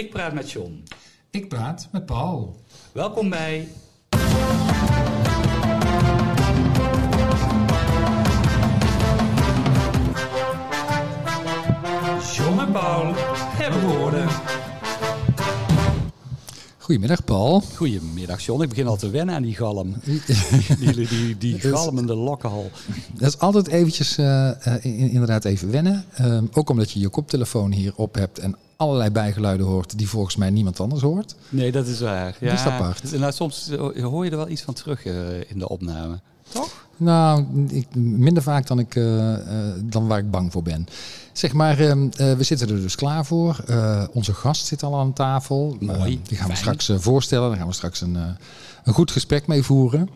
Ik praat met John. Ik praat met Paul. Welkom bij. John en Paul hebben woorden. Goedemiddag, Paul. Goedemiddag, John. Ik begin al te wennen aan die galm. Die, die, die, galmende lokkenhal. Dat is altijd eventjes uh, uh, inderdaad even wennen. Uh, ook omdat je je koptelefoon hier op hebt en allerlei bijgeluiden hoort die volgens mij niemand anders hoort. Nee, dat is waar. Ja, dat is apart. Nou, soms hoor je er wel iets van terug in de opname. Toch? Nou, ik, minder vaak dan, ik, dan waar ik bang voor ben. Zeg maar, we zitten er dus klaar voor. onze gast zit al aan tafel. Mooi. die gaan we straks voorstellen. Daar gaan we straks een, een goed gesprek mee voeren.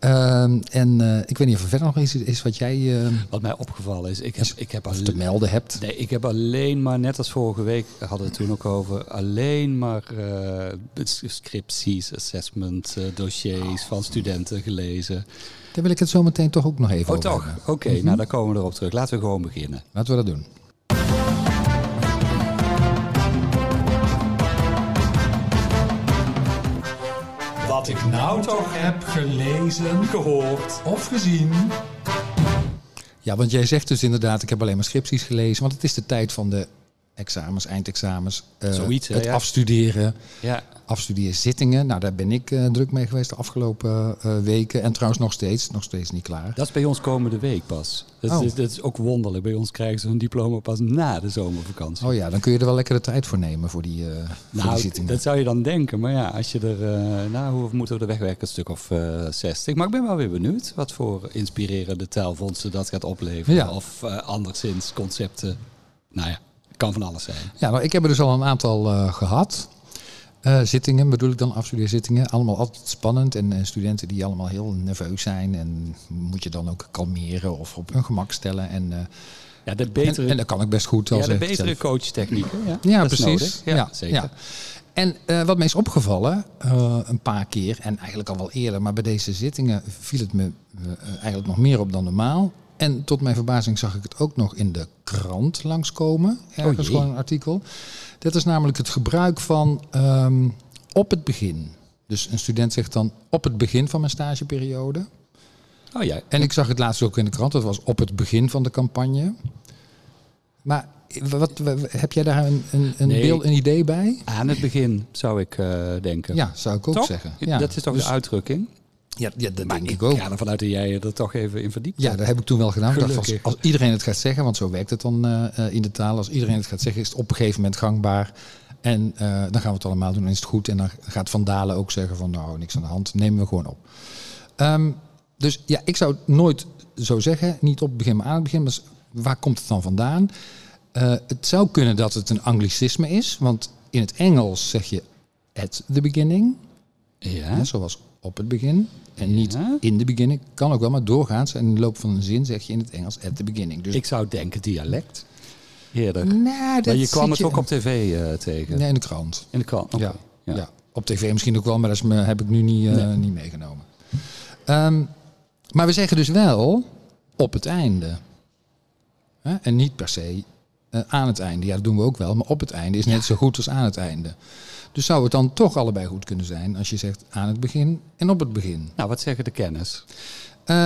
Uh, en uh, ik weet niet of er verder nog iets is wat jij... Uh, wat mij opgevallen is, ik heb, ik heb te melden hebt. Nee, ik heb alleen maar, net als vorige week hadden we het toen ook over, alleen maar uh, scripties, assessment, dossiers van studenten gelezen. Daar wil ik het zo meteen toch ook nog even oh, over toch? Oké, okay, mm -hmm. nou dan komen we erop terug. Laten we gewoon beginnen. Laten we dat doen. Ik nou toch heb gelezen, gehoord of gezien. Ja, want jij zegt dus inderdaad, ik heb alleen maar scripties gelezen. Want het is de tijd van de examens, eindexamens. Uh, Zoiets, hè, het ja. afstuderen. Ja. Afstudeerzittingen. Nou, daar ben ik uh, druk mee geweest de afgelopen uh, weken. En trouwens nog steeds, nog steeds niet klaar. Dat is bij ons komende week pas. Dat, Oh. is, dat is ook wonderlijk. Bij ons krijgen ze hun diploma pas na de zomervakantie. Oh ja, dan kun je er wel lekker de tijd voor nemen voor die, voor die nou, zittingen. dat zou je dan denken. Maar ja, als je er... Nou, hoe moeten we er wegwerken? Een stuk of uh, 60. Maar ik ben wel weer benieuwd wat voor inspirerende taalfondsen dat gaat opleveren. Ja. Of anderszins concepten. Nou ja, kan van alles zijn. Ja, nou, ik heb er dus al een aantal uh, gehad. Uh, zittingen bedoel ik dan, afstudeerzittingen. Allemaal altijd spannend. En uh, studenten die allemaal heel nerveus zijn. En moet je dan ook kalmeren of op hun gemak stellen. En, uh, ja, de betere, en, en, dat kan ik best goed. Ja, de betere coachtechnieken. Ja, ja precies. Ja, ja, zeker. Ja. En uh, wat mij is opgevallen, uh, een paar keer, en eigenlijk al wel eerder, maar bij deze zittingen viel het me uh, eigenlijk nog meer op dan normaal. En tot mijn verbazing zag ik het ook nog in de krant langskomen. Ergens oh gewoon een artikel. Dat is namelijk het gebruik van um, op het begin. Dus een student zegt dan op het begin van mijn stageperiode. Oh ja. En ik zag het laatst ook in de krant. Dat was op het begin van de campagne. Maar wat, heb jij daar een, een, een nee, beeld, een idee bij? Aan het begin zou ik uh, denken. Ja, zou ik ook toch? zeggen. Ja. Dat is toch dus, de uitdrukking? Ja, ja dat maar denk ik, ook. ga ervan uit dat jij er toch even in verdiept. Ja, dat heb ik toen wel gedaan. Dacht, als, als, iedereen het gaat zeggen, want zo werkt het dan uh, in de taal. Als iedereen het gaat zeggen, is het op een gegeven moment gangbaar. En uh, dan gaan we het allemaal doen en is het goed. En dan gaat Van Dalen ook zeggen van nou, niks aan de hand. Nemen we gewoon op. Um, dus ja, ik zou het nooit zo zeggen. Niet op het begin, maar aan het begin. Maar waar komt het dan vandaan? Uh, het zou kunnen dat het een anglicisme is. Want in het Engels zeg je at the beginning. Ja. ja zoals op het begin. En niet ja. in de beginning. Kan ook wel, maar doorgaans. En in de loop van een zin zeg je in het Engels at the beginning. Dus ik zou denken dialect. Eerder. Nou, maar je kwam het je... ook op tv uh, tegen? Nee, in de krant. In de krant, okay. ja. Ja. Op tv misschien ook wel, maar dat is me, heb ik nu niet, uh, nee. niet meegenomen. Um, maar we zeggen dus wel op het einde. Hè? En niet per se uh, aan het einde. Ja, dat doen we ook wel. Maar op het einde is net ja. zo goed als aan het einde. Dus zou het dan toch allebei goed kunnen zijn als je zegt aan het begin en op het begin. Nou, wat zeggen de kennis? Uh,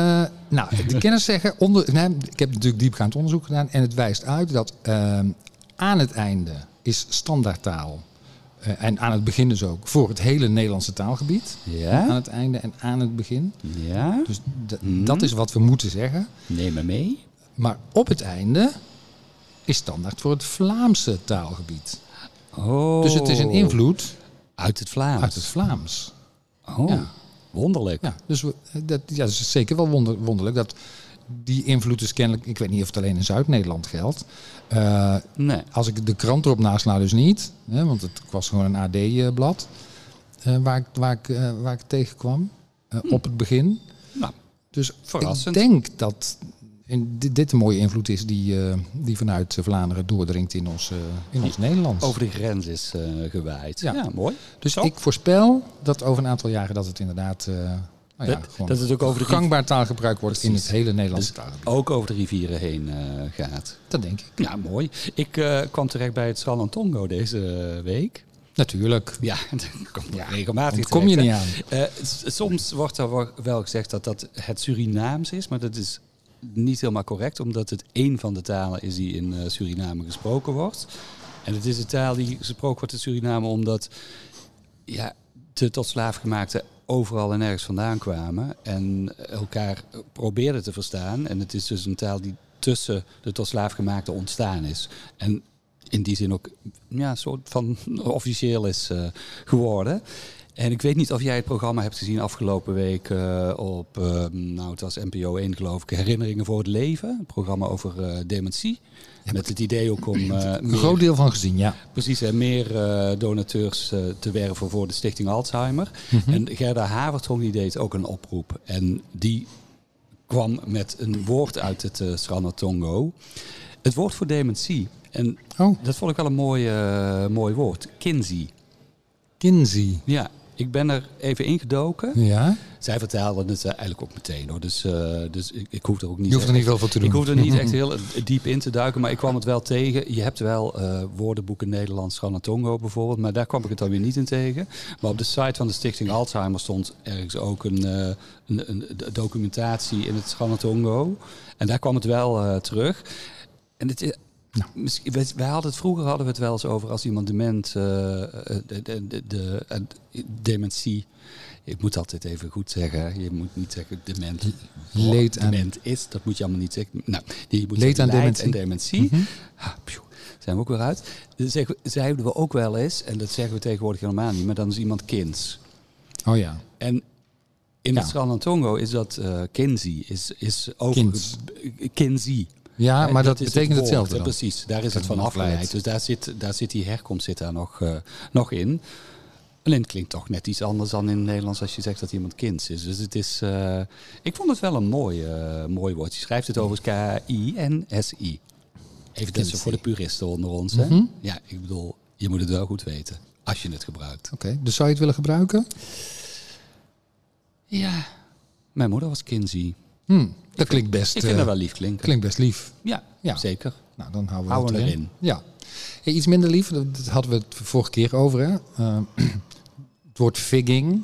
nou, de kennis zeggen, onder, nee, ik heb natuurlijk diepgaand onderzoek gedaan en het wijst uit dat uh, aan het einde is standaardtaal. Uh, en aan het begin dus ook voor het hele Nederlandse taalgebied. Ja. Aan het einde en aan het begin. Ja. Dus hmm. dat is wat we moeten zeggen. Neem me mee. Maar op het einde is standaard voor het Vlaamse taalgebied. Oh. Dus het is een invloed uit het Vlaams. Uit het Vlaams. Oh, ja. wonderlijk. Ja, dus we, dat, ja, is zeker wel wonder, wonderlijk dat die invloed is kennelijk. Ik weet niet of het alleen in Zuid-Nederland geldt. Uh, nee. Als ik de krant erop nasla, dus niet, hè, want het was gewoon een AD-blad uh, waar, ik, waar, ik, uh, waar ik tegenkwam hm. op het begin. Nou, dus verrassend. ik denk dat en dit, dit een mooie invloed is die, uh, die vanuit Vlaanderen doordringt in ons, uh, in ons Nederlands. Over de grens is uh, gewaaid. Ja. ja, mooi. Dus Zo. ik voorspel dat over een aantal jaren dat het inderdaad nou ja, Dat- het ook over de gangbaar taalgebruik wordt in het hele Nederlandse Dus taalgebied. ook over de rivieren heen eh, gaat. Dat denk ik. Ja, mooi. Ik eh, kwam terecht bij het Salontongo deze week. Natuurlijk. Ja, dat komt regelmatig kom je terecht, niet hè. aan. Eh, soms wordt er wel gezegd dat dat het Surinaams is, maar dat is niet helemaal correct, omdat het één van de talen is die in eh, Suriname gesproken wordt. En het is een taal die gesproken wordt in Suriname omdat ja, de tot slaafgemaakten overal en ergens vandaan kwamen en elkaar probeerden te verstaan. En het is dus een taal die tussen de tot slaafgemaakten ontstaan is. En in die zin ook ja, een soort van officieel is eh, geworden. En ik weet niet of jij het programma hebt gezien afgelopen week eh, op, eh, nou het was NPO 1 geloof ik, Herinneringen voor het Leven. Een programma over eh, dementie. Met het idee ook om eh, Een meer, groot deel van gezien, ja. precies, hè, meer donateurs te werven voor de Stichting Alzheimer. En Gerda Havertong die deed ook een oproep. En die kwam met een woord uit het uh, Sranatongo. Het woord voor dementie. En Oh, dat vond ik wel een mooi, mooi woord. Kinsey. Kinsey. Ja, ik ben er even ingedoken. Ja, Zij vertaalde het eh, eigenlijk ook meteen hoor. Dus, eh, dus ik, ik hoef er ook niet. je hoeft er niet veel voor te doen. Ik hoef er niet echt heel diep in te duiken, maar ik kwam het wel tegen. Je hebt wel eh, woordenboeken Nederlands Ranatongo bijvoorbeeld, maar daar kwam ik het dan weer niet in tegen. Maar op de site van de Stichting Alzheimer stond ergens ook een, eh, een, een documentatie in het Ranatongo. En daar kwam het wel eh, terug. En het is. Nou. Wij, wij hadden het vroeger hadden we het wel eens over als iemand dement, eh, de, de, de, de, eh, dementie. Ik moet altijd even goed zeggen. Je moet niet zeggen dement. Leed aan- dement is. Dat moet je allemaal niet zeggen. Nou, je moet Leed aan dementie. en dementie. Ah, pjoe, zijn we ook weer uit. Zeggen- zeiden we ook wel eens, en dat zeggen we tegenwoordig helemaal niet, maar dan is iemand kinds. Oh ja. En in Ja. het is dat eh Kinsey, is, is. Kinsey. Ja, maar dat, betekent het hetzelfde dan. Precies, daar is Dat het van afgeleid. Dus daar zit, daar zit die herkomst zit daar nog, eh, nog in. Alleen het klinkt toch net iets anders dan in het Nederlands als je zegt dat iemand kind is. Dus het is, eh, ik vond het wel een mooi, eh, mooi woord. Je schrijft het overigens K-I-N-S-I. Even Kinsey. voor de puristen onder ons. Hè? Mhm. Ja, ik bedoel, je moet het wel goed weten als je het gebruikt. Oké, dus zou je het willen gebruiken? Ja, mijn moeder was Kinsey. Hm, dat klinkt best, Ik vind eh, dat wel lief klinken. klinkt best lief. Ja, Ja. zeker. Nou, dan houden we Houden het we erin. erin. Ja. Hey, iets minder lief, dat hadden we het vorige keer over. Hè? Eh, het woord figging,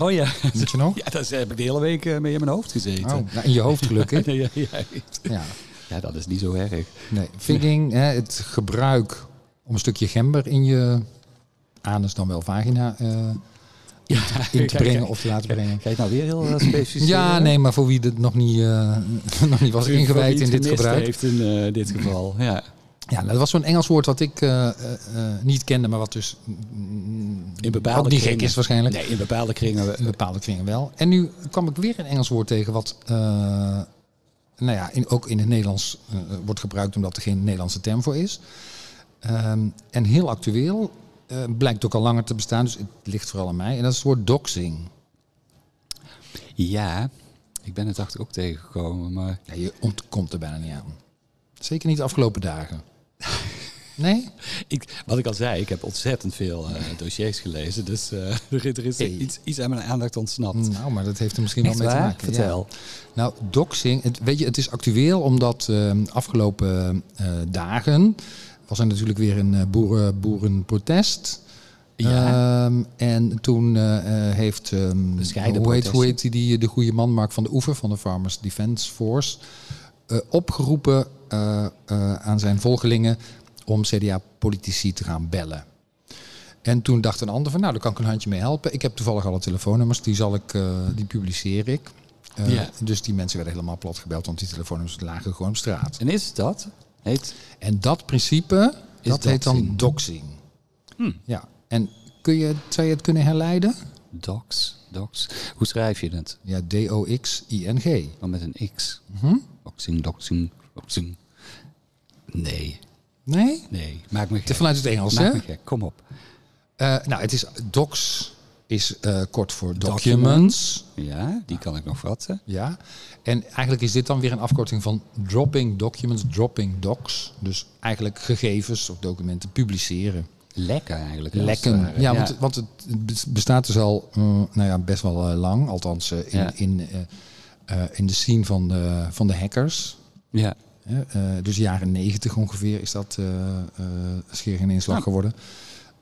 Oh ja. weet je nog? Ja, daar heb ik de hele week eh, mee in mijn hoofd gezeten. Oh, nou, in je hoofd gelukkig. ja, ja, ja. Ja. dat is niet zo erg. Nee, figging, hè, het gebruik om een stukje gember in je anus dan wel vagina eh, Ja, in te brengen of te laten brengen. Ga je het nou weer heel uh, specifiek Ja, nee, maar voor wie het nog niet, eh, nog niet was ingewijd in dit gebruik. heeft in eh, dit geval. Ja. Ja, nou, dat was zo'n Engels woord wat ik eh, eh, eh, niet kende, maar wat dus mm, In bepaalde ook niet kringen. gek is waarschijnlijk. Nee, in bepaalde kringen. In bepaalde kringen wel. En nu kwam ik weer een Engels woord tegen wat eh, nou ja, in, ook in het Nederlands eh, wordt gebruikt omdat er geen Nederlandse term voor is. Ehm, en heel actueel, eh, blijkt ook al langer te bestaan, dus het ligt vooral aan mij. En dat is het woord doxing. Ja, ik ben het achter ook tegengekomen, maar Ja, je ontkomt er bijna niet aan. Zeker niet de afgelopen dagen. Nee? ik, wat ik al zei, ik heb ontzettend veel eh, dossiers gelezen, dus eh, er, is Hey. iets, iets aan mijn aandacht ontsnapt. Nou, maar dat heeft er misschien Echt wel mee te maken. ja. Vertel. Nou, doxing, het, weet je, het is actueel omdat eh, afgelopen dagen was er natuurlijk weer een eh, boeren, boerenprotest. Ja. Ehm, en toen eh, eh, heeft, Bescheiden hoe, heet, hoe heet die, de goede man, Mark van de Oever van de Farmers Defence Force, eh, opgeroepen eh, eh, aan zijn volgelingen om CDA-politici te gaan bellen. En toen dacht een ander van, nou, daar kan ik een handje mee helpen. Ik heb toevallig alle telefoonnummers, die, zal ik, eh, die publiceer ik. Eh, Ja. Dus die mensen werden helemaal plat gebeld, want die telefoonnummers lagen gewoon op straat. En is dat? Heet En dat principe, Is dat heet dan doxing. doxing. Hm. Ja, en kun je, zou je het kunnen herleiden? docs, docs. Hoe schrijf je het? Ja, D-O-X-I-N-G. Dan met een X. Hm? Doxing, doxing, doxing. Nee, Nee? nee. Maak me gek. vanuit het Engels, Maak hè? me gek. Kom op. Eh, nou, het is docs is eh, kort voor Documents. documents. Ja, die kan ik nog vatten. Ja. En eigenlijk is dit dan weer een afkorting van dropping documents, dropping docs. Dus eigenlijk gegevens of documenten publiceren. lekken eigenlijk. Lekken. Ja, want, want het bestaat dus al mm, nou ja, best wel lang. Althans, in, in, in de scene van de, van de hackers. Ja. dus jaren negentig ongeveer is dat scheer geen inslag geworden.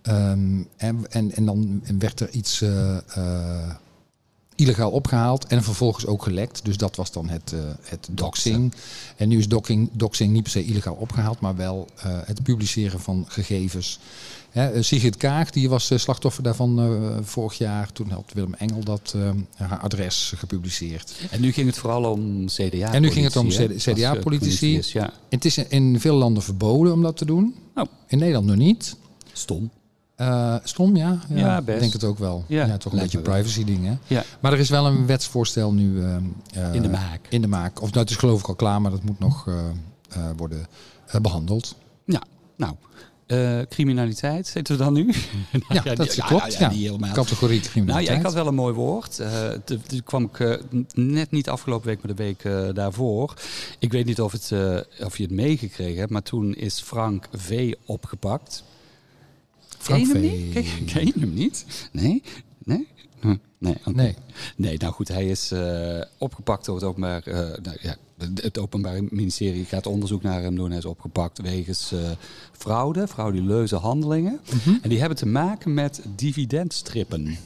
Um, en, en, en dan werd er iets illegaal opgehaald en vervolgens ook gelekt. Dus dat was dan het, uh, het doxing. En nu is doxing, doxing niet per se illegaal opgehaald, maar wel het publiceren van gegevens. Hè, Sigrid Kaag, die was slachtoffer daarvan vorig jaar. Toen had Willem Engel dat haar adres gepubliceerd. En nu ging het vooral om CDA. En nu ging het om CDA-politici. Ja. Het is in veel landen verboden om dat te doen. Oh. In Nederland nog niet. Stom. Uh, stom, ja. Ja, ja best. denk het ook wel. Ja, ja toch een beetje privacy dingen. Ja. Maar er is wel een wetsvoorstel nu uh, in de maak. In de maak. Of nou, het is geloof ik al klaar, maar dat moet nog uh, worden behandeld. Ja, nou. criminaliteit zitten we dan nu? ja, ja, dat die, klopt. Ja, ja, Categorie criminaliteit. Nou ja, ik had wel een mooi woord. toen kwam ik net niet afgelopen week, maar de week daarvoor. Ik weet niet of, het, of je het meegekregen hebt, maar toen is Frank V. opgepakt. Frank Ken je hem niet? Ken je hem niet? Nee? Nee? Nee, nee. Nee, nou goed, hij is uh, opgepakt door het openbaar, uh, nou, ja, het openbaar ministerie gaat onderzoek naar hem doen. Hij is opgepakt wegens uh, fraude, frauduleuze handelingen. Mm -hmm. En die hebben te maken met dividendstrippen.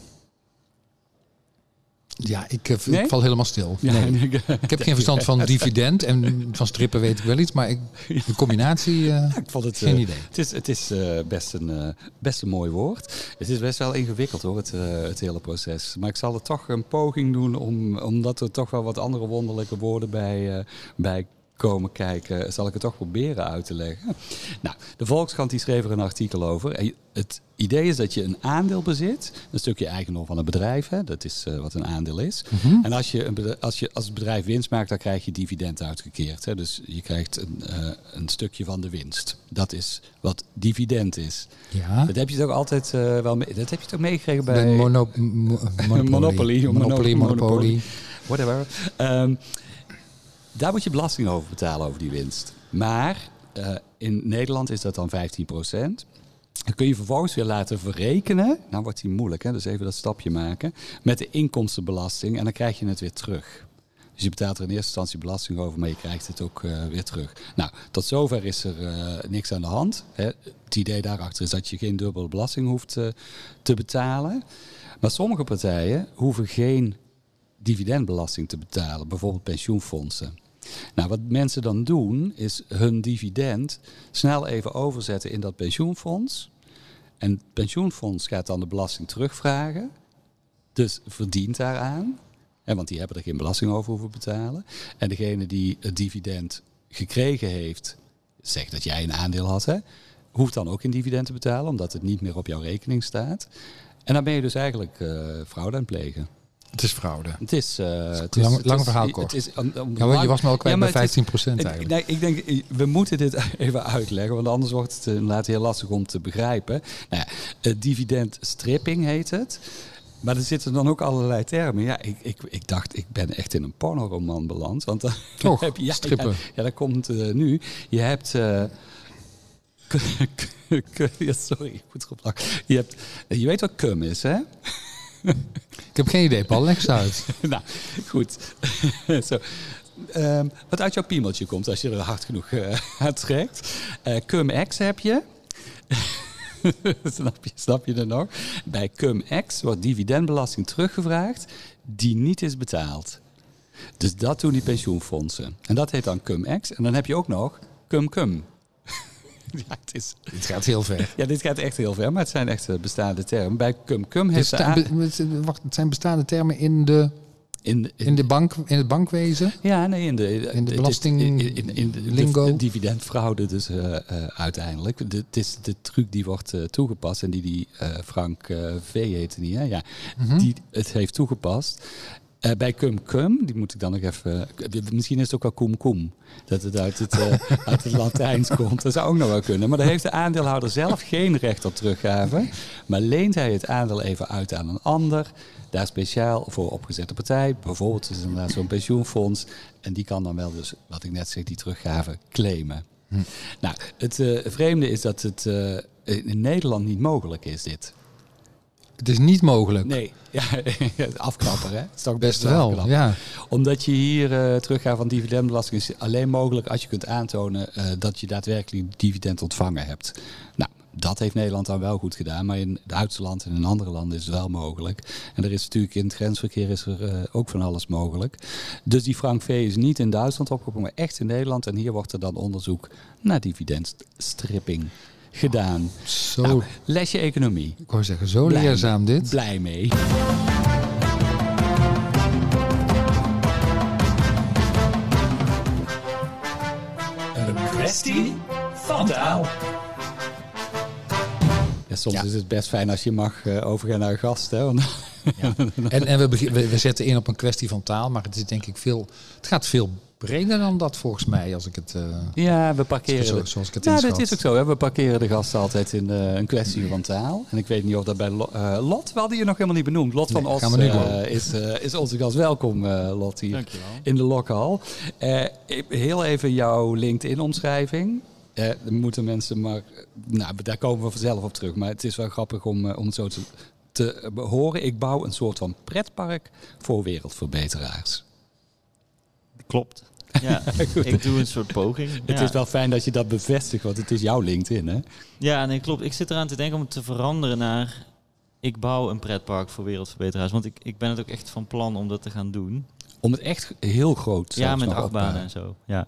Ja, ik, uh, ik, val helemaal stil. Nee. ik heb geen verstand van dividend en van strippen weet ik wel iets, maar ik, de combinatie, uh, ja, ik vond het, geen uh, idee. Het is, het is best, een, best een mooi woord. Het is best wel ingewikkeld hoor, het, het hele proces. Maar ik zal er toch een poging doen, om, omdat er toch wel wat andere wonderlijke woorden bij, bij komen kijken, zal ik het toch proberen uit te leggen. Nou, de Volkskrant die schreef er een artikel over. Het idee is dat je een aandeel bezit, een stukje eigendom van een bedrijf, hè, dat is uh, wat een aandeel is. Mm -hmm. En als je, een als je als het bedrijf winst maakt, dan krijg je dividend uitgekeerd. Hè. Dus je krijgt een, uh, een stukje van de winst. Dat is wat dividend is. Ja. Dat heb je toch altijd uh, wel mee, dat heb je toch meegekregen bij, bij mono, mo, Monopoly. Monopoly, Monopoly, Monopoly. Whatever. Um, daar moet je belasting over betalen, over die winst. Maar uh, in Nederland is dat dan 15 procent. Dan kun je vervolgens weer laten verrekenen. Nou wordt die moeilijk, hè? dus even dat stapje maken. Met de inkomstenbelasting en dan krijg je het weer terug. Dus je betaalt er in eerste instantie belasting over, maar je krijgt het ook uh, weer terug. Nou, tot zover is er uh, niks aan de hand. Hè. Het idee daarachter is dat je geen dubbele belasting hoeft te betalen. Maar sommige partijen hoeven geen dividendbelasting te betalen, bijvoorbeeld pensioenfondsen. Nou, wat mensen dan doen, is hun dividend snel even overzetten in dat pensioenfonds. En het pensioenfonds gaat dan de belasting terugvragen. Dus verdient daaraan. Hè, want die hebben er geen belasting over hoeven betalen. En degene die het dividend gekregen heeft, zeg dat jij een aandeel had, hè, hoeft dan ook geen dividend te betalen, omdat het niet meer op jouw rekening staat. En dan ben je dus eigenlijk uh, fraude aan het plegen. Het is fraude. Het is... Uh, het is lang, lang verhaal kort. Het is, um, ja, je was me al kwijt ja, bij 15 procent eigenlijk. Nee, ik denk, we moeten dit even uitleggen, want anders wordt het inderdaad heel lastig om te begrijpen. Nou ja, dividend stripping heet het. Maar er zitten dan ook allerlei termen. Ja, ik, ik, ik dacht, ik ben echt in een pornoroman beland. Want dan Toch, heb je, ja, strippen. Ja, ja, dat komt uh, nu. Je hebt... Uh, ja, sorry, ik moet erop lachen. Je, hebt, je weet wat cum is, hè? Ik heb geen idee, Paul. Leg uit. nou, goed. Zo. Um, wat uit jouw piemeltje komt als je er hard genoeg uh, uittrekt. Uh, Cum-X heb je. snap, je, snap je er nog? Bij Cum-X wordt dividendbelasting teruggevraagd die niet is betaald. Dus dat doen die pensioenfondsen. En dat heet dan Cum-X. En dan heb je ook nog Cum-Cum. ja, het, is... het gaat heel ver. Ja, dit gaat echt heel ver, maar het zijn echt eh, bestaande termen. Bij cum-cum heeft het, wacht, het zijn bestaande termen in de... In, de, in, de bank, in het bankwezen? Ja, nee, in de, in de belasting in, in, in, de, lingo. De dividendfraude dus uh, uh, uiteindelijk. het is de truc die wordt uh, toegepast en die die Frank V heette niet, hè? Ja, mm -hmm. die het heeft toegepast. Uh, bij Cum Cum, die moet ik dan nog even. Misschien is het ook wel Cum Cum. Dat het uit het, uh, uit het Latijns komt. Dat zou ook nog wel kunnen. Maar daar heeft de aandeelhouder zelf geen recht op teruggave. Maar leent hij het aandeel even uit aan een ander. Daar speciaal voor opgezette partij. Bijvoorbeeld is inderdaad zo'n pensioenfonds. En die kan dan wel dus, wat ik net zeg, die teruggave claimen. Hm. Nou, het uh, vreemde is dat het in Nederland niet mogelijk is dit. Het is niet mogelijk. Nee, ja, afknapper hè? Het is toch Best wel, ja. Omdat je hier uh, teruggaat van dividendbelasting is alleen mogelijk als je kunt aantonen uh, dat je daadwerkelijk dividend ontvangen hebt. Nou, dat heeft Nederland dan wel goed gedaan, maar in Duitsland en in andere landen is het wel mogelijk. En er is natuurlijk in het grensverkeer is er uh, ook van alles mogelijk. Dus die Frank V is niet in Duitsland opgekomen, maar echt in Nederland. En hier wordt er dan onderzoek naar dividendstripping gedaan. Zo. Nou, lesje economie. Ik wou zeggen, zo blij leerzaam mee, dit. Blij mee. Een kwestie van taal. Ja, soms ja. is het best fijn als je mag uh, overgaan naar een gast. Hè? Want ja. en en we, we, we, zetten in op een kwestie van taal, maar het is denk ik veel. Het gaat veel breder dan dat volgens mij, als ik het. Uh, ja, we parkeren. Zo, zoals ik het Ja, dat is ook zo. Hè? We parkeren de gasten altijd in uh, een kwestie van taal. En ik weet niet of dat bij Lo uh, Lot, we hadden je nog helemaal niet benoemd. Lot van Os is, is onze gast. Welkom, Lot, hier Dankjewel. in de lokhal. heel even jouw LinkedIn-omschrijving. Uh, dan moeten mensen maar. Nou, daar komen we vanzelf op terug. Maar het is wel grappig om, uh, om het zo te, te horen. Ik bouw een soort van pretpark voor wereldverbeteraars. Klopt. Ja, ik doe een soort poging. Het ja. is wel fijn dat je dat bevestigt, want het is jouw LinkedIn, hè? Ja, nee, klopt. Ik zit eraan te denken om het te veranderen naar... Ik bouw een pretpark voor wereldverbeteraars. Want ik, ik ben het ook echt van plan om dat te gaan doen. Om het echt heel groot te Ja, met achtbanen en zo. Ja.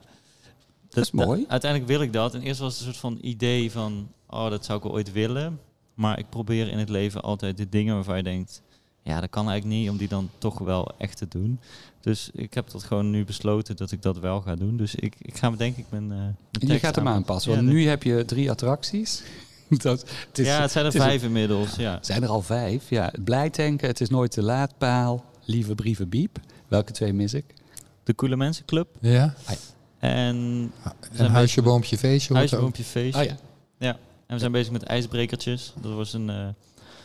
Dat is mooi. uiteindelijk wil ik dat. En eerst was het een soort van idee van... Oh, dat zou ik ooit willen. Maar ik probeer in het leven altijd de dingen waarvan je denkt... Ja, dat kan eigenlijk niet, om die dan toch wel echt te doen. Dus ik heb dat gewoon nu besloten dat ik dat wel ga doen. Dus ik, ik ga me denk ik mijn, uh, mijn Je gaat hem aanpassen, want ja, nu heb je drie attracties. dat, het is, ja, het zijn er het vijf een, inmiddels. Ja. Zijn er al vijf? Ja, blij tanken, het is nooit te laat, paal, lieve brieven, biep. Welke twee mis ik? De Coole Mensenclub. Ja. Ah, ja. En, en huisje, boompje, feestje. Huisje, boompje, feestje. Oh, ja. ja. En we zijn bezig met ijsbrekertjes. Dat was een... Uh,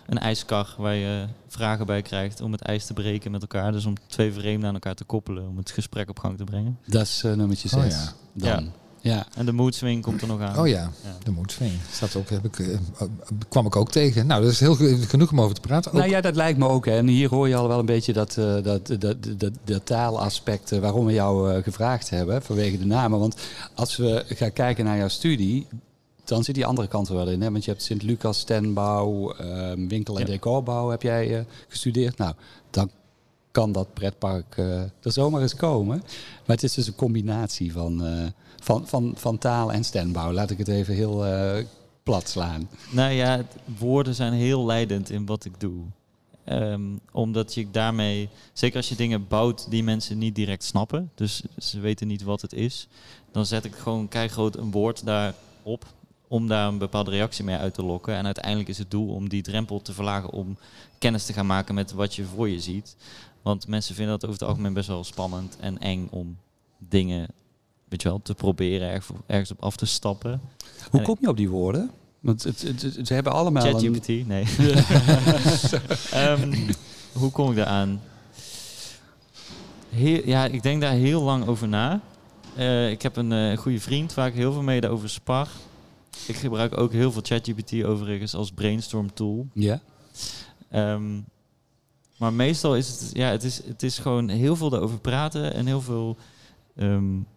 een ijskar waar je vragen bij krijgt om het ijs te breken met elkaar. Dus om twee vreemden aan elkaar te koppelen, om het gesprek op gang te brengen. Dat is uh, nummertje 6. Oh, ja. Dan. Ja. ja. En de moedswing komt er nog aan. Oh ja, ja. de moedswing. Staat ook, heb ik, uh, kwam ik ook tegen. Nou, dat is heel genoeg om over te praten. Ook. Nou ja, dat lijkt me ook. Hè. En hier hoor je al wel een beetje dat, uh, dat, dat, dat, dat, dat taalaspect waarom we jou gevraagd hebben, vanwege de namen. Want als we gaan kijken naar jouw studie, dan zit die andere kant er wel in. Hè? Want je hebt Sint-Lucas, Stenbouw, uh, winkel- en ja. decorbouw heb jij uh, gestudeerd. Nou, dan kan dat pretpark uh, er zomaar eens komen. Maar het is dus een combinatie van, uh, van, van, van taal en stenbouw. Laat ik het even heel plat slaan. Nou ja, woorden zijn heel leidend in wat ik doe. Um, omdat je daarmee, zeker als je dingen bouwt die mensen niet direct snappen, dus ze weten niet wat het is, dan zet ik gewoon keigroot een woord daarop om daar een bepaalde reactie mee uit te lokken. En uiteindelijk is het doel om die drempel te verlagen om kennis te gaan maken met wat je voor je ziet. Want mensen vinden dat over het algemeen best wel spannend en eng om dingen, weet je wel, te proberen ergens op af te stappen. Hoe kom je op die woorden? Want het, het, het, ze hebben allemaal. ChatGPT, een... nee. um, hoe kom ik daar aan? Heel, ja, ik denk daar heel lang over na. Uh, ik heb een uh, goede vriend waar ik heel veel mee over spar. Ik gebruik ook heel veel ChatGPT overigens als brainstorm tool. Ja. Um, maar meestal is het, ja, het is, het is gewoon heel veel erover praten en heel veel, um,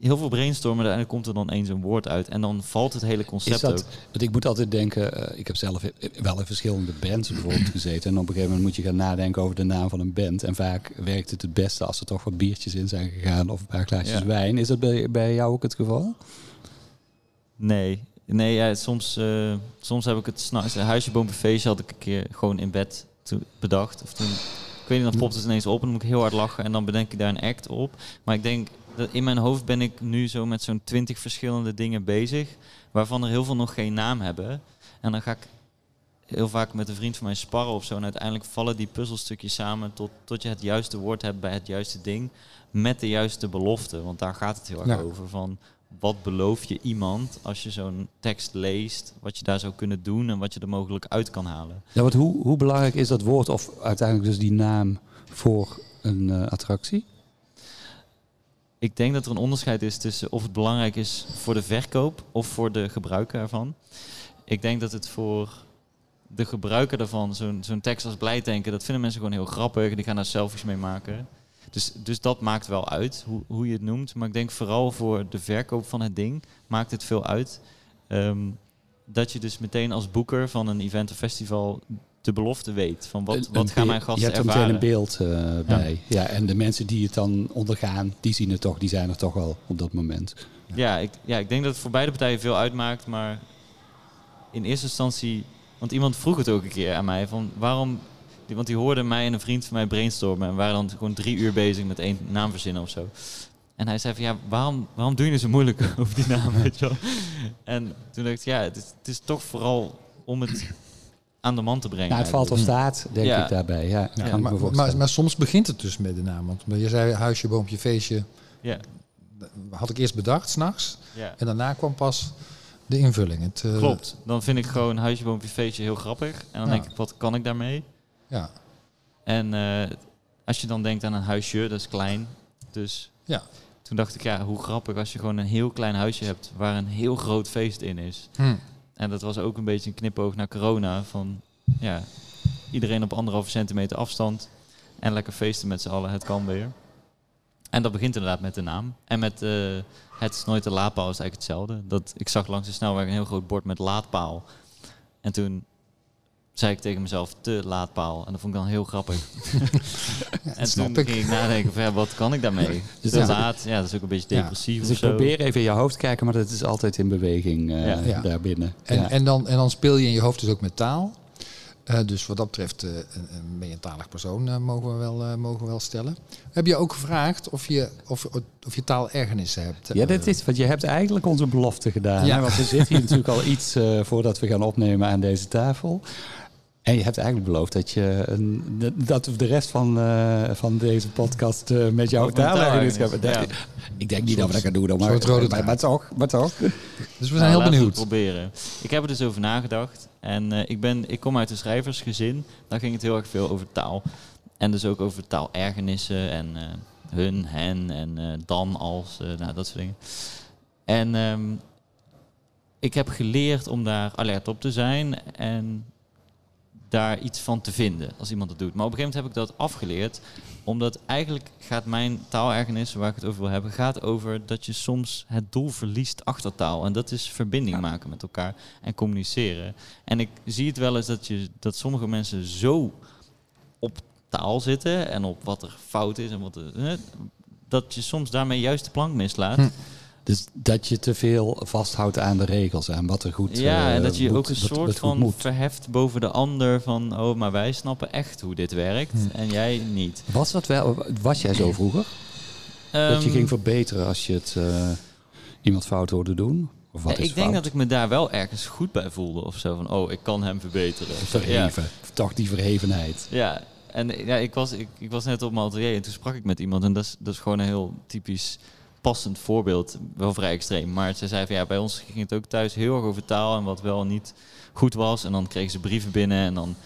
heel veel brainstormen. Uiteindelijk komt er dan eens een woord uit en dan valt het hele concept dat, ook. Want ik moet altijd denken, uh, ik heb zelf wel in verschillende bands bijvoorbeeld gezeten. En op een gegeven moment moet je gaan nadenken over de naam van een band. En vaak werkt het het beste als er toch wat biertjes in zijn gegaan of een paar glaasjes ja. wijn. Is dat bij, bij jou ook het geval? Nee, nee ja, soms, uh, soms heb ik het s'nachts. Een huisje, boompje, feestje had ik een keer gewoon in bed bedacht. Of toen, ik weet niet, dan popt het ineens op en dan moet ik heel hard lachen. En dan bedenk ik daar een act op. Maar ik denk, dat in mijn hoofd ben ik nu zo met zo'n twintig verschillende dingen bezig. Waarvan er heel veel nog geen naam hebben. En dan ga ik heel vaak met een vriend van mij sparren of zo. En uiteindelijk vallen die puzzelstukjes samen tot, tot je het juiste woord hebt bij het juiste ding. Met de juiste belofte. Want daar gaat het heel erg ja. over. Van wat beloof je iemand als je zo'n tekst leest, wat je daar zou kunnen doen en wat je er mogelijk uit kan halen. Ja, want hoe, hoe belangrijk is dat woord of uiteindelijk dus die naam voor een uh, attractie? Ik denk dat er een onderscheid is tussen of het belangrijk is voor de verkoop of voor de gebruiker ervan. ik denk dat het voor de gebruiker daarvan, zo'n zo'n tekst als blij denken, dat vinden mensen gewoon heel grappig. Die gaan daar selfies mee maken. Dus, dus dat maakt wel uit, hoe, hoe je het noemt. Maar ik denk vooral voor de verkoop van het ding maakt het veel uit. ehm, dat je dus meteen als boeker van een event of festival de belofte weet. Van wat, wat gaan mijn gasten Je hebt er ervaren. meteen een beeld eh, bij. Ja. en de mensen die het dan ondergaan, die zien het toch, die zijn er toch wel op dat moment. Ja ik, ja, ik denk dat het voor beide partijen veel uitmaakt. Maar in eerste instantie... Want iemand vroeg het ook een keer aan mij. Van waarom... die- Want die hoorde mij en een vriend van mij brainstormen. En waren dan gewoon drie uur bezig met één naam verzinnen of zo. En hij zei van ja, waarom, waarom doe je nu zo moeilijk over die naam? Weet je wel? En toen dacht ik, ja, het is, het is toch vooral om het aan de man te brengen. Nou, het valt of staat, denk Ja. ik daarbij. Ja, maar, maar, maar soms begint het dus met de naam. Want je zei huisje, boompje, feestje. Ja, Had ik eerst bedacht, s'nachts. ja. En daarna kwam pas de invulling. Het, eh, Klopt. Dan vind ik gewoon huisje, boompje, feestje heel grappig. En dan Ja. denk ik, wat kan ik daarmee? Ja, En eh, als je dan denkt aan een huisje, dat is klein. Dus ja. toen dacht ik, ja, hoe grappig als je gewoon een heel klein huisje hebt waar een heel groot feest in is. Hm. En dat was ook een beetje een knipoog naar corona. Van ja, iedereen op anderhalve centimeter afstand. En lekker feesten met z'n allen, het kan weer. En dat begint inderdaad met de naam. En met eh, het is nooit de laadpaal is eigenlijk hetzelfde. Dat, ik zag langs de snelweg een heel groot bord met laadpaal. En toen zei ik tegen mezelf, te laadpaal. En dat vond ik dan heel grappig. en toen ik. ging ik nadenken, van, ja, wat kan ik daarmee? Dus te ja. laat, ja, dat is ook een beetje Ja. depressief Dus ik zo. probeer even in je hoofd te kijken, maar dat is altijd in beweging eh, Ja. Ja. daarbinnen. En, ja. en, dan, en dan speel je in je hoofd dus ook met taal. Eh, dus wat dat betreft, eh, een, een meertalig persoon eh, mogen, we wel, eh, mogen we wel stellen. Heb je ook gevraagd of je, of, of je taalergernissen hebt? Ja, dat is, want je hebt eigenlijk onze belofte gedaan. Ja. Hè? Want we zitten hier natuurlijk al iets eh, voordat we gaan opnemen aan deze tafel. En je hebt eigenlijk beloofd dat, je een, dat we de rest van, eh, van deze podcast eh, met jouw taalergernis, gaan. ja. Ik denk niet dat we dat gaan doen, maar, rode maar, maar toch. Maar toch. Dus we zijn Nou, heel we benieuwd. het proberen. Ik heb er dus over nagedacht. En eh, ik, ben, ik kom uit een schrijversgezin. Daar ging het heel erg veel over taal. En dus ook over taalergernissen en eh, hun, hen en eh, dan als, eh, nou, dat soort dingen. En ehm, ik heb geleerd om daar alert op te zijn en daar iets van te vinden als iemand het doet. Maar op een gegeven moment heb ik dat afgeleerd, omdat eigenlijk gaat mijn taalergernis, waar ik het over wil hebben, gaat over dat je soms het doel verliest achter taal. En dat is verbinding maken met elkaar en communiceren. En ik zie het wel eens dat, je, dat sommige mensen zo op taal zitten en op wat er fout is en wat er, dat je soms daarmee juist de plank mislaat. Hm. Dus dat je te veel vasthoudt aan de regels en wat er goed Ja, eh, en dat je moet, ook een soort wat van verheft boven de ander van, oh, maar wij snappen echt hoe dit werkt Hm. en jij niet. Was dat wel? Was jij zo vroeger? dat je Ehm, ging verbeteren als je het eh, iemand fout hoorde doen? Of wat Ja, is ik denk dat ik me daar wel ergens goed bij voelde of zo. Van, oh, ik kan hem verbeteren. Ja, verheven. Toch die verhevenheid. ja. en ja, ik, was, ik, ik was net op mijn atelier en toen sprak ik met iemand. En dat is, dat is gewoon een heel typisch passend voorbeeld. Wel vrij extreem. Maar ze zei van ja, bij ons ging het ook thuis heel erg over taal en wat wel niet goed was. En dan kregen ze brieven binnen en dan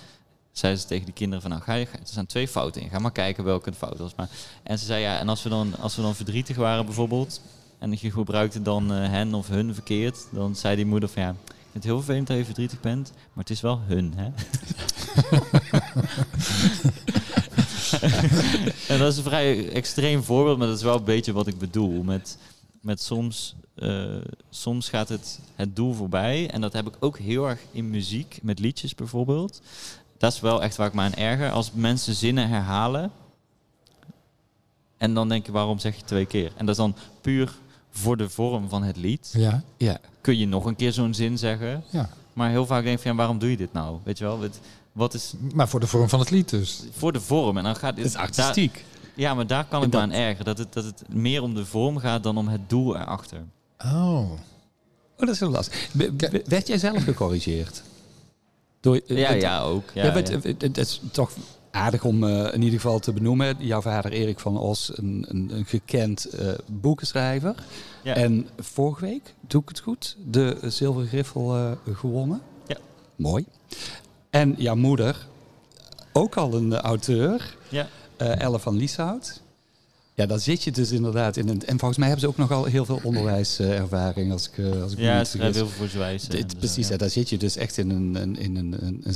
zeiden ze tegen die kinderen van nou, ga je, er staan twee fouten in. Ga maar kijken welke een fout was. Maar, en ze zei ja, en als we dan, als we dan verdrietig waren bijvoorbeeld en je gebruikte dan eh, hen of hun verkeerd, dan zei die moeder van ja, het heel vervelend dat je verdrietig bent, maar het is wel hun, hè? en dat is een vrij extreem voorbeeld, maar dat is wel een beetje wat ik bedoel. Met, met soms, eh, soms gaat het, het doel voorbij. En dat heb ik ook heel erg in muziek, met liedjes bijvoorbeeld. Dat is wel echt waar ik me aan erger. Als mensen zinnen herhalen. En dan denk je, waarom zeg je twee keer? En dat is dan puur voor de vorm van het lied. Ja, Ja. Kun je nog een keer zo'n zin zeggen. ja. Maar heel vaak denk ik van, ja, waarom doe je dit nou? Weet je wel, het- wat is Maar voor de vorm van het lied dus. voor de vorm? En dan gaat Het is daar- artistiek. ja, maar daar kan ik me dat- aan ergeren. Dat het, dat het meer om de vorm gaat dan om het doel erachter. Oh. Oh, dat is heel lastig. Be- be- werd jij zelf gecorrigeerd? Door, eh, Ja, het- ja, ook. Ja, Ja, maar het, ja. het- het is toch aardig om eh, in ieder geval te benoemen. Jouw vader Erik van Os, een, een, een gekend eh, boekenschrijver. Ja. En vorige week, doe ik het goed, de Zilveren Griffel eh, gewonnen. Ja. Mooi. En jouw moeder, ook al een eh, auteur, Ja. eh Elle van Lieshout. Ja, dan zit je dus inderdaad in een... En volgens mij hebben ze ook nogal heel veel onderwijservaring, als ik, eh, als ik Ja, ze schrijven heel veel voor. Dit- precies, ja, daar zit je dus echt in een, in een, een, een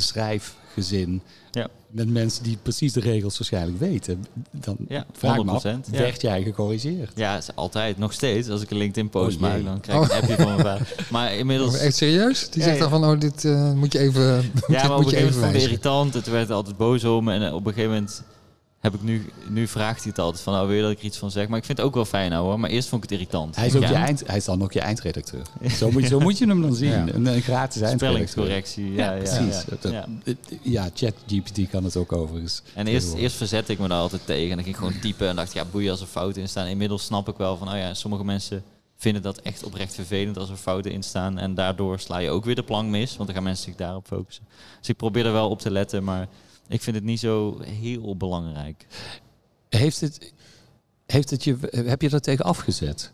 schrijfgezin. Ja. Met mensen die precies de regels waarschijnlijk weten. Dan Ja, vraag ik me af, 100%, ja. werd jij gecorrigeerd? Ja, is altijd. Nog steeds. Als ik een LinkedIn-post Oh, maak, dan krijg ik een appje van mijn vader. Maar inmiddels... Oh, echt serieus? Die Ja, zegt ja. dan van, oh, dit eh, moet je even Ja, maar op een moet je gegeven moment vond ik het irritant. Het werd altijd boos om me. En eh, op een gegeven moment heb ik nu... Nu vraagt hij het altijd van, nou, wil je dat ik er iets van zeg? Maar ik vind het ook wel fijn, nou, hoor. Maar eerst vond ik het irritant. Hij is, ook Ja. je eind, hij is dan ook je eindredacteur. Zo moet, je- zo moet je hem dan zien. Ja. Een, een gratis eindredacteur. Spellingscorrectie. Ja, ja, precies. Ja, Dat- ja. Ja, ChatGPT kan het ook overigens. En eerst, eerst verzette ik me daar altijd tegen. En dan ging ik gewoon typen en dacht, ja, boeien als er fouten in staan. Inmiddels snap ik wel van, oh ja, sommige mensen vinden dat echt oprecht vervelend als er fouten in staan. En daardoor sla je ook weer de plank mis, want dan gaan mensen zich daarop focussen. Dus ik probeer er wel op te letten, maar ik vind het niet zo heel belangrijk. Heeft het, heeft het je, heb je dat tegen afgezet?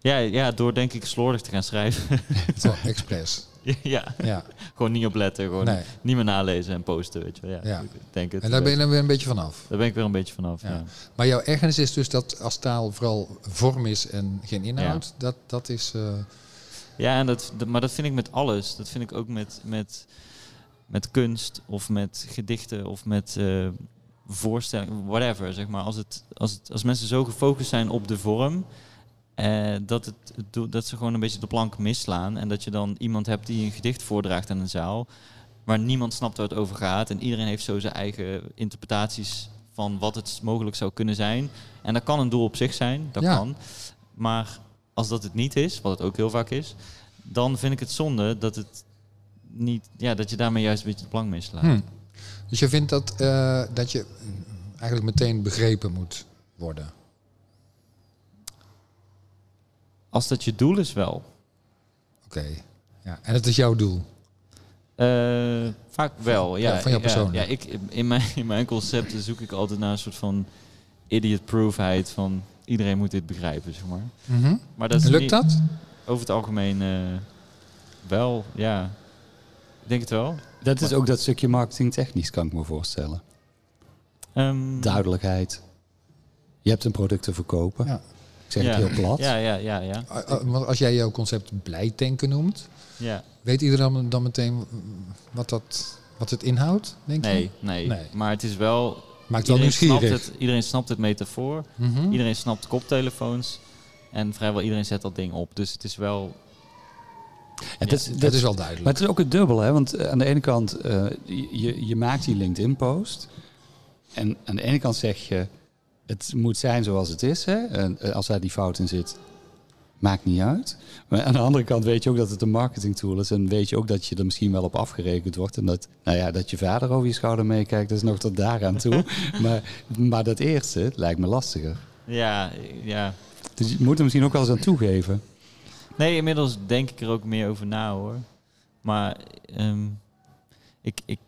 Ja, ja, door denk ik slordig te gaan schrijven. Zo, expres. ja, Ja, gewoon niet opletten, gewoon nee. niet meer nalezen en posten, weet je wel. Ja, denk het. En daar ben je dan weer een beetje vanaf. Daar ben ik weer een beetje vanaf, ja. Ja. Maar jouw ergernis is dus dat als taal vooral vorm is en geen inhoud, dat, dat is... eh, Ja, en dat- maar dat vind ik met alles. Dat vind ik ook met, met, met kunst of met gedichten of met eh, voorstellingen, whatever. Zeg maar. als, het, als, het, als mensen zo gefocust zijn op de vorm, eh, dat, het, dat ze gewoon een beetje de plank misslaan. En dat je dan iemand hebt die een gedicht voordraagt aan een zaal, waar niemand snapt waar het over gaat. En iedereen heeft zo zijn eigen interpretaties van wat het mogelijk zou kunnen zijn. En dat kan een doel op zich zijn, dat Ja. kan. Maar als dat het niet is, wat het ook heel vaak is, dan vind ik het zonde dat het niet, ja, dat je daarmee juist een beetje de plank mislaat. hm. Dus je vindt dat, eh, dat je eigenlijk meteen begrepen moet worden. Als dat je doel is wel. Oké. Ja. En dat is jouw doel. Eh, vaak wel, ja. Ja, van jouw persoon. Ja, ik, in, mijn, in mijn concepten zoek ik altijd naar een soort van idiot-proofheid van iedereen moet dit begrijpen, zeg maar. Mhm. Maar dat Lukt niet- dat? Over het algemeen eh, wel, ja. Ik denk het wel. Dat is ook dat stukje marketingtechnisch, kan ik me voorstellen. Ehm, Duidelijkheid. Je hebt een product te verkopen. Ja. Ik zeg ja. het heel plat. Ja, ja, ja, ja. Uh, uh, Want als jij jouw concept blij tanken noemt, ja. weet iedereen dan, meteen wat, dat, wat het inhoudt, denk je? Nee, nee, Nee. Maar het is wel... Maakt wel Iedereen snapt, nieuwsgierig. het, iedereen snapt het metafoor. Mhm. Iedereen snapt koptelefoons. En vrijwel iedereen zet dat ding op. Dus het is wel... Het Ja, is, Dat is wel duidelijk. Maar het is ook het dubbel, hè? Want eh, aan de ene kant, eh, je, je maakt die LinkedIn-post. En aan de ene kant zeg je, het moet zijn zoals het is. Hè? En eh, als daar die fout in zit, maakt niet uit. Maar aan de andere kant weet je ook dat het een marketingtool is. En weet je ook dat je er misschien wel op afgerekend wordt. En dat, nou ja, dat je vader over je schouder meekijkt, dat is nog tot daaraan toe. maar, maar dat eerste lijkt me lastiger. Ja, ja. Dus je moet er misschien ook wel eens aan toegeven. Nee, inmiddels denk ik er ook meer over na hoor. Maar ehm, ik, ik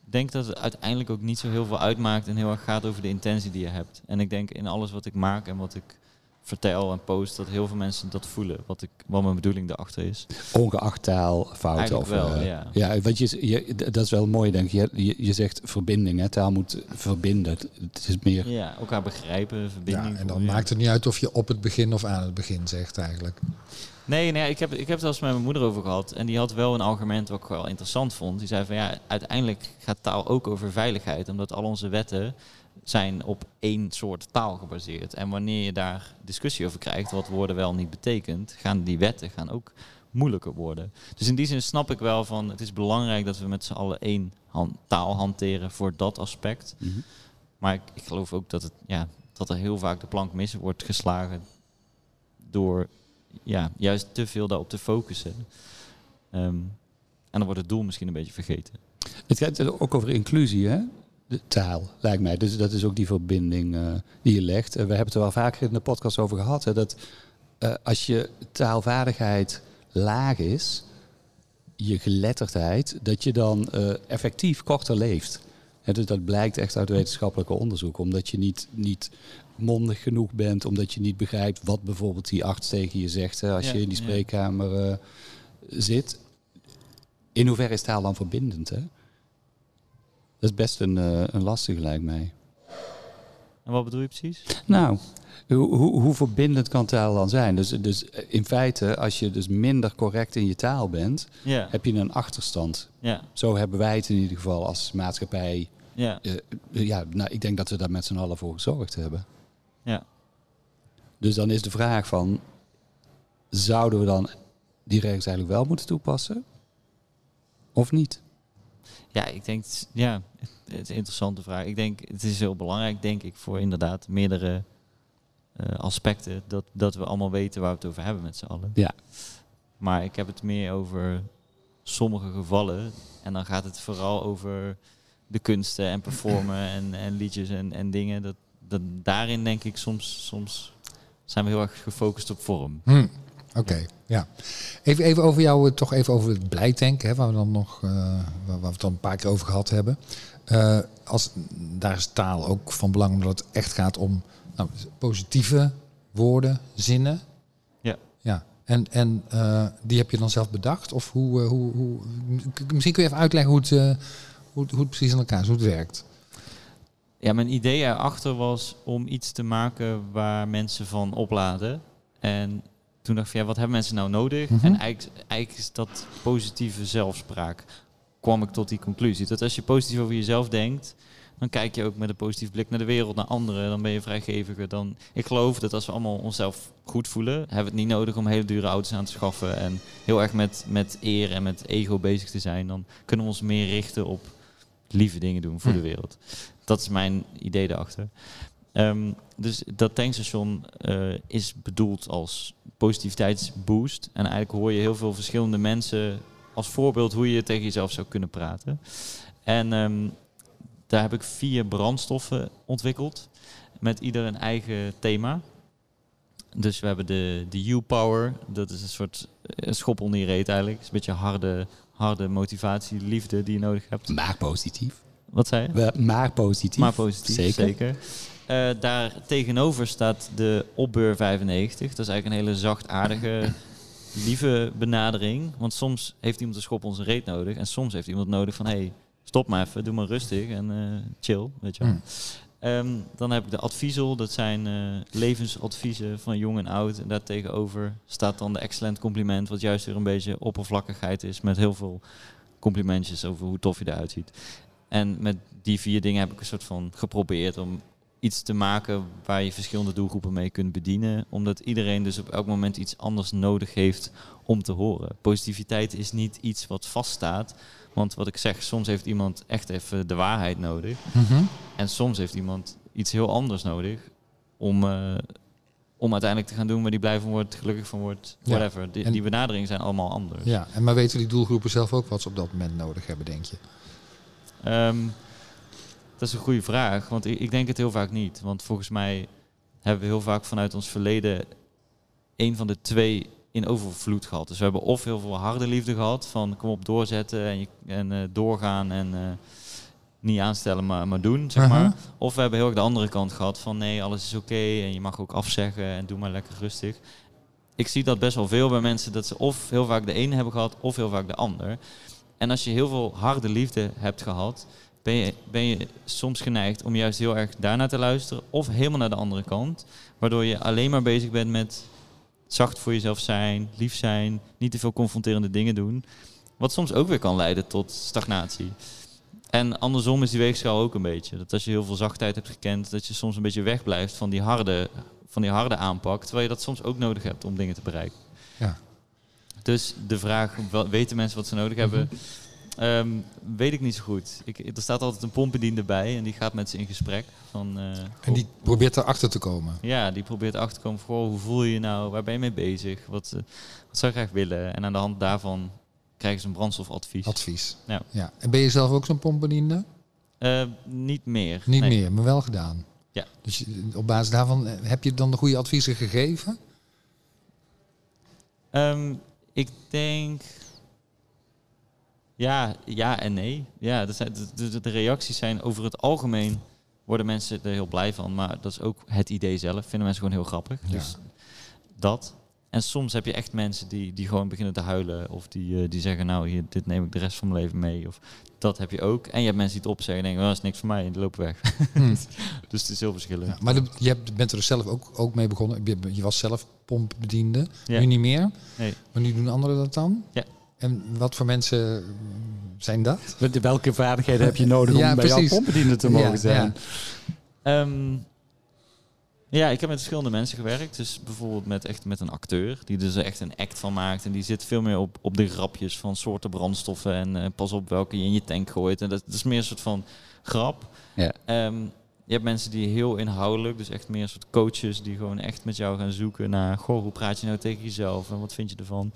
denk dat het uiteindelijk ook niet zo heel veel uitmaakt en heel erg gaat over de intentie die je hebt. En ik denk in alles wat ik maak en wat ik vertel en post, dat heel veel mensen dat voelen, wat, ik, wat mijn bedoeling erachter is. Ongeacht taal, fouten. Eigenlijk Of, wel, eh, ja. Ja, want je, je, dat is wel mooi, denk ik. Je, je, je zegt verbinding, hè? taal moet verbinden. Het is meer... Ja, elkaar begrijpen, verbinding. Ja, en dan ja. maakt het niet uit of je op het begin of aan het begin zegt eigenlijk. Nee, nee ik, heb, ik heb het wel eens met mijn moeder over gehad. En die had wel een argument wat ik wel interessant vond. Die zei van ja, uiteindelijk gaat taal ook over veiligheid. Omdat al onze wetten zijn op één soort taal gebaseerd. En wanneer je daar discussie over krijgt, wat woorden wel niet betekent, gaan die wetten gaan ook moeilijker worden. Dus in die zin snap ik wel van het is belangrijk dat we met z'n allen één taal hanteren voor dat aspect. Mhm. Maar ik, ik geloof ook dat, het, ja, dat er heel vaak de plank mis wordt geslagen door ja, juist te veel daarop te focussen. Ehm, en dan wordt het doel misschien een beetje vergeten. Het gaat ook over inclusie, hè? De taal, lijkt mij. Dus dat is ook die verbinding eh, die je legt. Eh, we hebben het er wel vaker in de podcast over gehad. Hè, dat eh, als je taalvaardigheid laag is, je geletterdheid, dat je dan effectief korter leeft. Hè, dus dat blijkt echt uit wetenschappelijke onderzoek. Omdat je niet, niet mondig genoeg bent, omdat je niet begrijpt wat bijvoorbeeld die arts tegen je zegt. Hè, als Ja, je in die spreekkamer zit. In hoeverre is taal dan verbindend? Hè? Dat is best een, eh, een lastige, lijkt mij. En wat bedoel je precies? Nou, hoe, hoe, hoe verbindend kan taal dan zijn? Dus, dus in feite, als je dus minder correct in je taal bent, heb je een achterstand. Zo hebben wij het in ieder geval als maatschappij. ja, eh, ja, nou, ik denk dat we daar met z'n allen voor gezorgd hebben. ja. Dus dan is de vraag van, zouden we dan die regels eigenlijk wel moeten toepassen? Of niet? Ja, ik denk, ja, het is een interessante vraag. Ik denk, het is heel belangrijk, denk ik, voor inderdaad meerdere eh, aspecten, dat, dat we allemaal weten waar we het over hebben met z'n allen. Ja. Maar ik heb het meer over sommige gevallen. En dan gaat het vooral over de kunsten en performen en, en liedjes en, en dingen. Dat, dat daarin denk ik soms, soms zijn we heel erg gefocust op vorm. Hm, Oké, ja. Even, even over jou, eh, toch even over het blijtanken, hè, waar we dan nog, eh, waar, we het dan een paar keer over gehad hebben. Eh, als, daar is taal ook van belang, omdat het echt gaat om nou, positieve woorden, zinnen. Ja. Ja. En, en die heb je dan zelf bedacht? Of hoe, hoe, hoe misschien kun je even uitleggen hoe het, hoe, hoe het precies in elkaar is, hoe het werkt. Ja, mijn idee erachter was om iets te maken waar mensen van opladen. En toen dacht ik van ja, wat hebben mensen nou nodig? Mhm. En eigenlijk, eigenlijk is dat positieve zelfspraak. Kwam ik tot die conclusie. Dat als je positief over jezelf denkt, dan kijk je ook met een positief blik naar de wereld, naar anderen. Dan ben je vrijgeviger. Dan, ik geloof dat als we allemaal onszelf goed voelen, hebben we het niet nodig om hele dure auto's aan te schaffen. En heel erg met, met eer en met ego bezig te zijn. Dan kunnen we ons meer richten op lieve dingen doen voor de wereld. Dat is mijn idee daarachter. Ehm, dus dat tankstation eh, is bedoeld als positiviteitsboost. En eigenlijk hoor je heel veel verschillende mensen als voorbeeld hoe je tegen jezelf zou kunnen praten. En ehm, daar heb ik vier brandstoffen ontwikkeld. Met ieder een eigen thema. Dus we hebben de, de U-Power. Dat is een soort eh, schop onder je reet eigenlijk. Is een beetje harde, harde motivatie, liefde die je nodig hebt. Maar positief. Wat zei je? Maar positief. Maar positief, Zeker. zeker. Eh, daar tegenover staat de Opbeur 95. Dat is eigenlijk een hele zachtaardige, lieve benadering. Want soms heeft iemand een schop zijn reet nodig. En soms heeft iemand nodig van... hey, stop maar even, doe maar rustig en eh, chill, weet je wel. Mm. Ehm, dan heb ik de adviesel. Dat zijn eh, levensadviezen van jong en oud. En daartegenover staat dan de excellent compliment. Wat juist weer een beetje oppervlakkigheid is. Met heel veel complimentjes over hoe tof je eruit ziet. En met die vier dingen heb ik een soort van geprobeerd om iets te maken waar je verschillende doelgroepen mee kunt bedienen. Omdat iedereen dus op elk moment iets anders nodig heeft om te horen. Positiviteit is niet iets wat vaststaat. Want wat ik zeg, soms heeft iemand echt even de waarheid nodig. Mhm. En soms heeft iemand iets heel anders nodig om, eh, om uiteindelijk te gaan doen waar die blij van wordt, gelukkig van wordt, Ja. whatever. Die, die benaderingen zijn allemaal anders. Ja, en maar weten die doelgroepen zelf ook wat ze op dat moment nodig hebben, denk je? Ehm, dat is een goede vraag, want ik, ik denk het heel vaak niet. Want volgens mij hebben we heel vaak vanuit ons verleden een van de twee in overvloed gehad. Dus we hebben of heel veel harde liefde gehad, van kom op doorzetten en, je, en eh, doorgaan en eh, niet aanstellen, maar, maar doen, zeg Aha. maar. Of we hebben heel erg de andere kant gehad van nee, alles is oké en je mag ook afzeggen en doe maar lekker rustig. Ik zie dat best wel veel bij mensen, dat ze of heel vaak de ene hebben gehad of heel vaak de ander. En als je heel veel harde liefde hebt gehad, ben je, ben je soms geneigd om juist heel erg daarnaar te luisteren of helemaal naar de andere kant. Waardoor je alleen maar bezig bent met zacht voor jezelf zijn, lief zijn, niet te veel confronterende dingen doen. Wat soms ook weer kan leiden tot stagnatie. En andersom is die weegschaal ook een beetje. Dat als je heel veel zachtheid hebt gekend, dat je soms een beetje wegblijft van die harde, van die harde aanpak. Terwijl je dat soms ook nodig hebt om dingen te bereiken. Ja. Dus de vraag, weten mensen wat ze nodig hebben? Ehm, weet ik niet zo goed. Ik, er staat altijd een pompbediende bij en die gaat met ze in gesprek. Van, eh, En die probeert erachter te komen. ja, die probeert achter te komen. Goh, hoe voel je je nou? Waar ben je mee bezig? Wat, eh, wat zou je graag willen? En aan de hand daarvan krijgen ze een brandstofadvies. Advies. Ja. ja. En ben je zelf ook zo'n pompbediende? Eh, niet meer. Niet Nee. meer, maar wel gedaan. Ja. Dus op basis daarvan heb je dan de goede adviezen gegeven? Ehm, ik denk. Ja, ja en nee. Ja, de, de, de reacties zijn over het algemeen. Worden mensen er heel blij van. Maar dat is ook het idee zelf. Vinden mensen gewoon heel grappig. Ja. Dus dat. en soms heb je echt mensen die, die gewoon beginnen te huilen. Of die, eh, die zeggen, nou, hier, dit neem ik de rest van mijn leven mee. Of dat heb je ook. En je hebt mensen die het opzeggen en denken, oh, dat is niks voor mij. En die lopen weg. Hmm. dus het is heel verschillend. Ja, maar de- je hebt, bent er dus zelf ook, ook mee begonnen. Je, je was zelf pompbediende. Ja. Nu niet meer. Nee. Maar nu doen anderen dat dan? Ja. En wat voor mensen zijn dat? Welke vaardigheden heb je nodig om Ja, bij jouw precies. pompbediende te mogen Ja, zijn? Ehm, ja, ik heb met verschillende mensen gewerkt. Dus bijvoorbeeld met, echt met een acteur, die dus er echt een act van maakt. En die zit veel meer op, op de grapjes van soorten brandstoffen. En eh, pas op welke je in je tank gooit. En dat, dat is meer een soort van grap. Ja. Ehm, je hebt mensen die heel inhoudelijk, dus echt meer een soort coaches, die gewoon echt met jou gaan zoeken naar, goh, hoe praat je nou tegen jezelf en wat vind je ervan?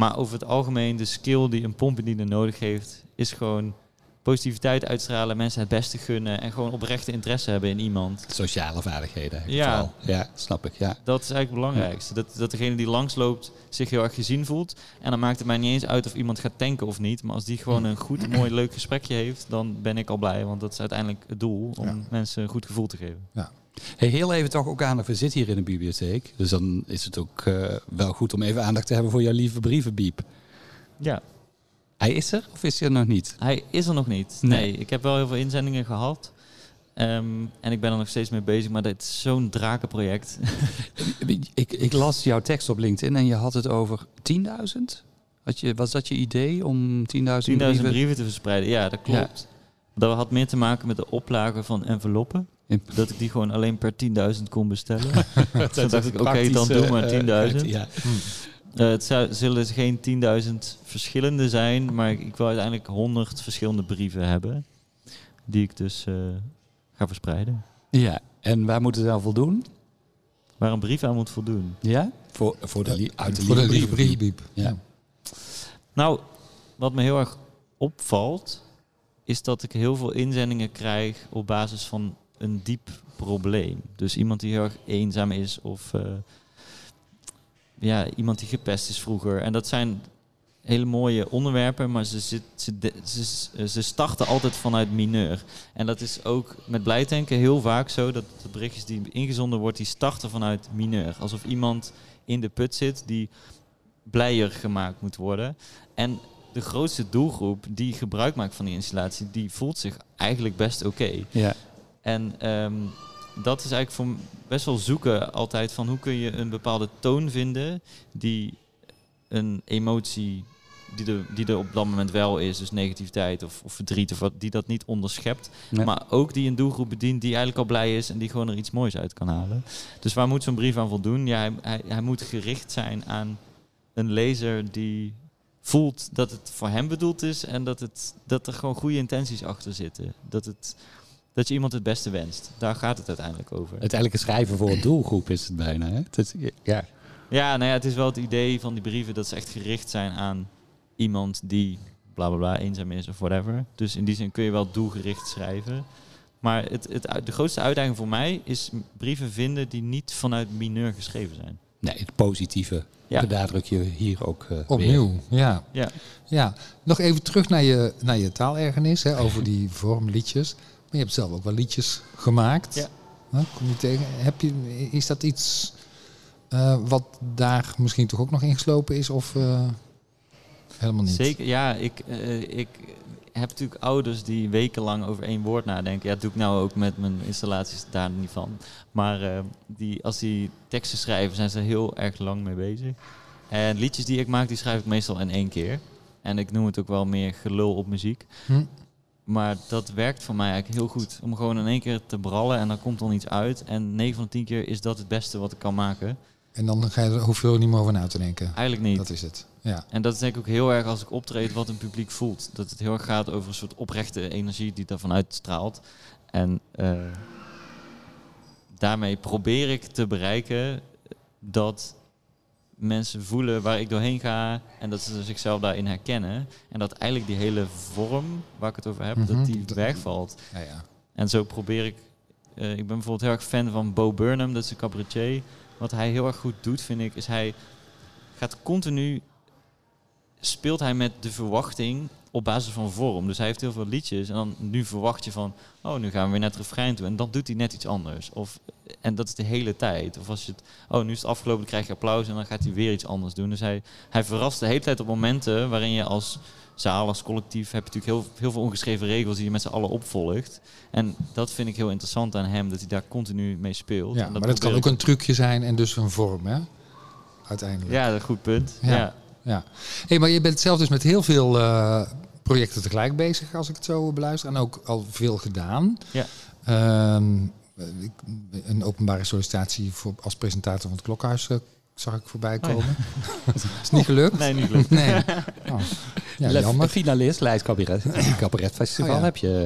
Maar over het algemeen, de skill die een pompbediende nodig heeft, is gewoon positiviteit uitstralen, mensen het beste gunnen en gewoon oprechte interesse hebben in iemand. Sociale vaardigheden Ja. Ja, snap ik. Ja. Dat is eigenlijk het belangrijkste. Dat, dat degene die langsloopt zich heel erg gezien voelt. En dan maakt het mij niet eens uit of iemand gaat tanken of niet. Maar als die gewoon een goed, mooi, leuk gesprekje heeft, dan ben ik al blij. Want dat is uiteindelijk het doel, om Ja. mensen een goed gevoel te geven. Hey, heel even toch ook aandacht. We zitten hier in de bibliotheek. Dus dan is het ook eh, wel goed om even aandacht te hebben voor jouw lieve brievenbiep. Ja, Hij is er of is hij er nog niet? hij is er nog niet. Nee. Nee, ik heb wel heel veel inzendingen gehad. Ehm, en ik ben er nog steeds mee bezig, maar dit is zo'n drakenproject. Ik, ik las jouw tekst op LinkedIn en je had het over 10.000. Had je, was dat je idee om 10.000 10.000 brieven? brieven te verspreiden. Ja, dat klopt. Dat had meer te maken met de oplage van enveloppen. Dat ik die gewoon alleen per 10.000 kon bestellen. Dat Toen dacht ik, oké, dan doe maar praktisch, eh, 10.000. ja. Eh, het zou, zullen dus geen 10.000 verschillende zijn, maar ik, ik wil uiteindelijk 100 verschillende brieven hebben. Die ik dus eh, ga verspreiden. ja, en waar moeten ze dan voldoen? Waar een brief aan moet voldoen. Ja? Voor, voor de, uit de Voor de. Ja. Nou, wat me heel erg opvalt, is dat ik heel veel inzendingen krijg op basis van een diep probleem. Dus iemand die heel erg eenzaam is of eh, ja, iemand die gepest is vroeger. En dat zijn hele mooie onderwerpen, maar ze, zit, ze, ze, ze starten altijd vanuit mineur. En dat is ook met blijtanken heel vaak zo, dat de berichtjes die ingezonden wordt, die starten vanuit mineur. Alsof iemand in de put zit die blijer gemaakt moet worden. En de grootste doelgroep die gebruik maakt van die installatie, die voelt zich eigenlijk best oké. Ja. En ehm, dat is eigenlijk voor best wel zoeken altijd van hoe kun je een bepaalde toon vinden die een emotie die er, die er op dat moment wel is, dus negativiteit of, of verdriet of wat, die dat niet onderschept. Maar ook die een doelgroep bedient die eigenlijk al blij is en die gewoon er iets moois uit kan halen. Dus waar moet zo'n brief aan voldoen? Ja, hij, hij, hij moet gericht zijn aan een lezer die voelt dat het voor hem bedoeld is en dat, het, dat er gewoon goede intenties achter zitten. Dat, het, dat je iemand het beste wenst. Daar gaat het uiteindelijk over. Uiteindelijk een schrijven voor een doelgroep is het bijna. Hè? Het is, ja. Ja, nou ja, het is wel het idee van die brieven dat ze echt gericht zijn aan iemand die bla bla bla eenzaam is of whatever. Dus in die zin kun je wel doelgericht schrijven. Maar het, het, de grootste uitdaging voor mij is brieven vinden die niet vanuit mineur geschreven zijn. Nee, het positieve Ja. benadruk je hier ook eh, weer. Opnieuw, ja. Ja. ja. Nog even terug naar je, naar je taalergernis, hè, over die vormliedjes. Je hebt zelf ook wel liedjes gemaakt. Ja. Huh, kom je tegen? Heb je, is dat iets eh, wat daar misschien toch ook nog ingeslopen is? Of eh, helemaal niet? Zeker, ja. Ik, eh, ik heb natuurlijk ouders die wekenlang over één woord nadenken. Ja, dat doe ik nou ook met mijn installaties daar niet van. Maar die, als die teksten schrijven, zijn ze heel erg lang mee bezig. En liedjes die ik maak, die schrijf ik meestal in één keer. En ik noem het ook wel meer gelul op muziek. Hm? Maar dat werkt voor mij eigenlijk heel goed. Om gewoon in één keer te brallen en dan komt dan iets uit. En 9 van de 10 keer is dat het beste wat ik kan maken. En dan ga je er, hoef je er niet meer over na te denken. Eigenlijk niet. Dat is het. Ja. En dat is denk ik ook heel erg als ik optreed wat een publiek voelt. Dat het heel erg gaat over een soort oprechte energie die daarvan uitstraalt. En eh, daarmee probeer ik te bereiken dat mensen voelen waar ik doorheen ga en dat ze zichzelf daarin herkennen. En dat eigenlijk die hele vorm waar ik het over heb, Mhm. dat die Dat- wegvalt. Ja, ja. En zo probeer ik. eh, ik ben bijvoorbeeld heel erg fan van Bo Burnham, dat is een cabaretier. Wat hij heel erg goed doet, vind ik, is hij gaat continu. speelt hij met de verwachting op basis van vorm. Dus hij heeft heel veel liedjes en dan nu verwacht je van, oh, nu gaan we weer net het refrein toe en dan doet hij net iets anders. Of, en dat is de hele tijd. Of als je het, oh, nu is het afgelopen, dan krijg je applaus en dan gaat hij weer iets anders doen. Dus hij, hij verrast de hele tijd op momenten waarin je als zaal, als collectief, heb je natuurlijk heel, heel veel ongeschreven regels die je met z'n allen opvolgt. En dat vind ik heel interessant aan hem, dat hij daar continu mee speelt. Ja, En maar dat kan ook een trucje zijn en dus een vorm, hè? Uiteindelijk. Ja, dat is een goed punt. Ja. ja. Ja. Hey, maar je bent zelf dus met heel veel eh, projecten tegelijk bezig, als ik het zo beluister. En ook al veel gedaan. Ja. Ehm, ik- een openbare sollicitatie voor, als presentator van het Klokhuis eh, zag ik voorbij Oh ja. komen. is niet gelukt? Nee, niet leuk. Nee. Oh. Ja, Le- jammer. Finalist, Leids Cabaret, Cabaret Festival Oh ja. heb je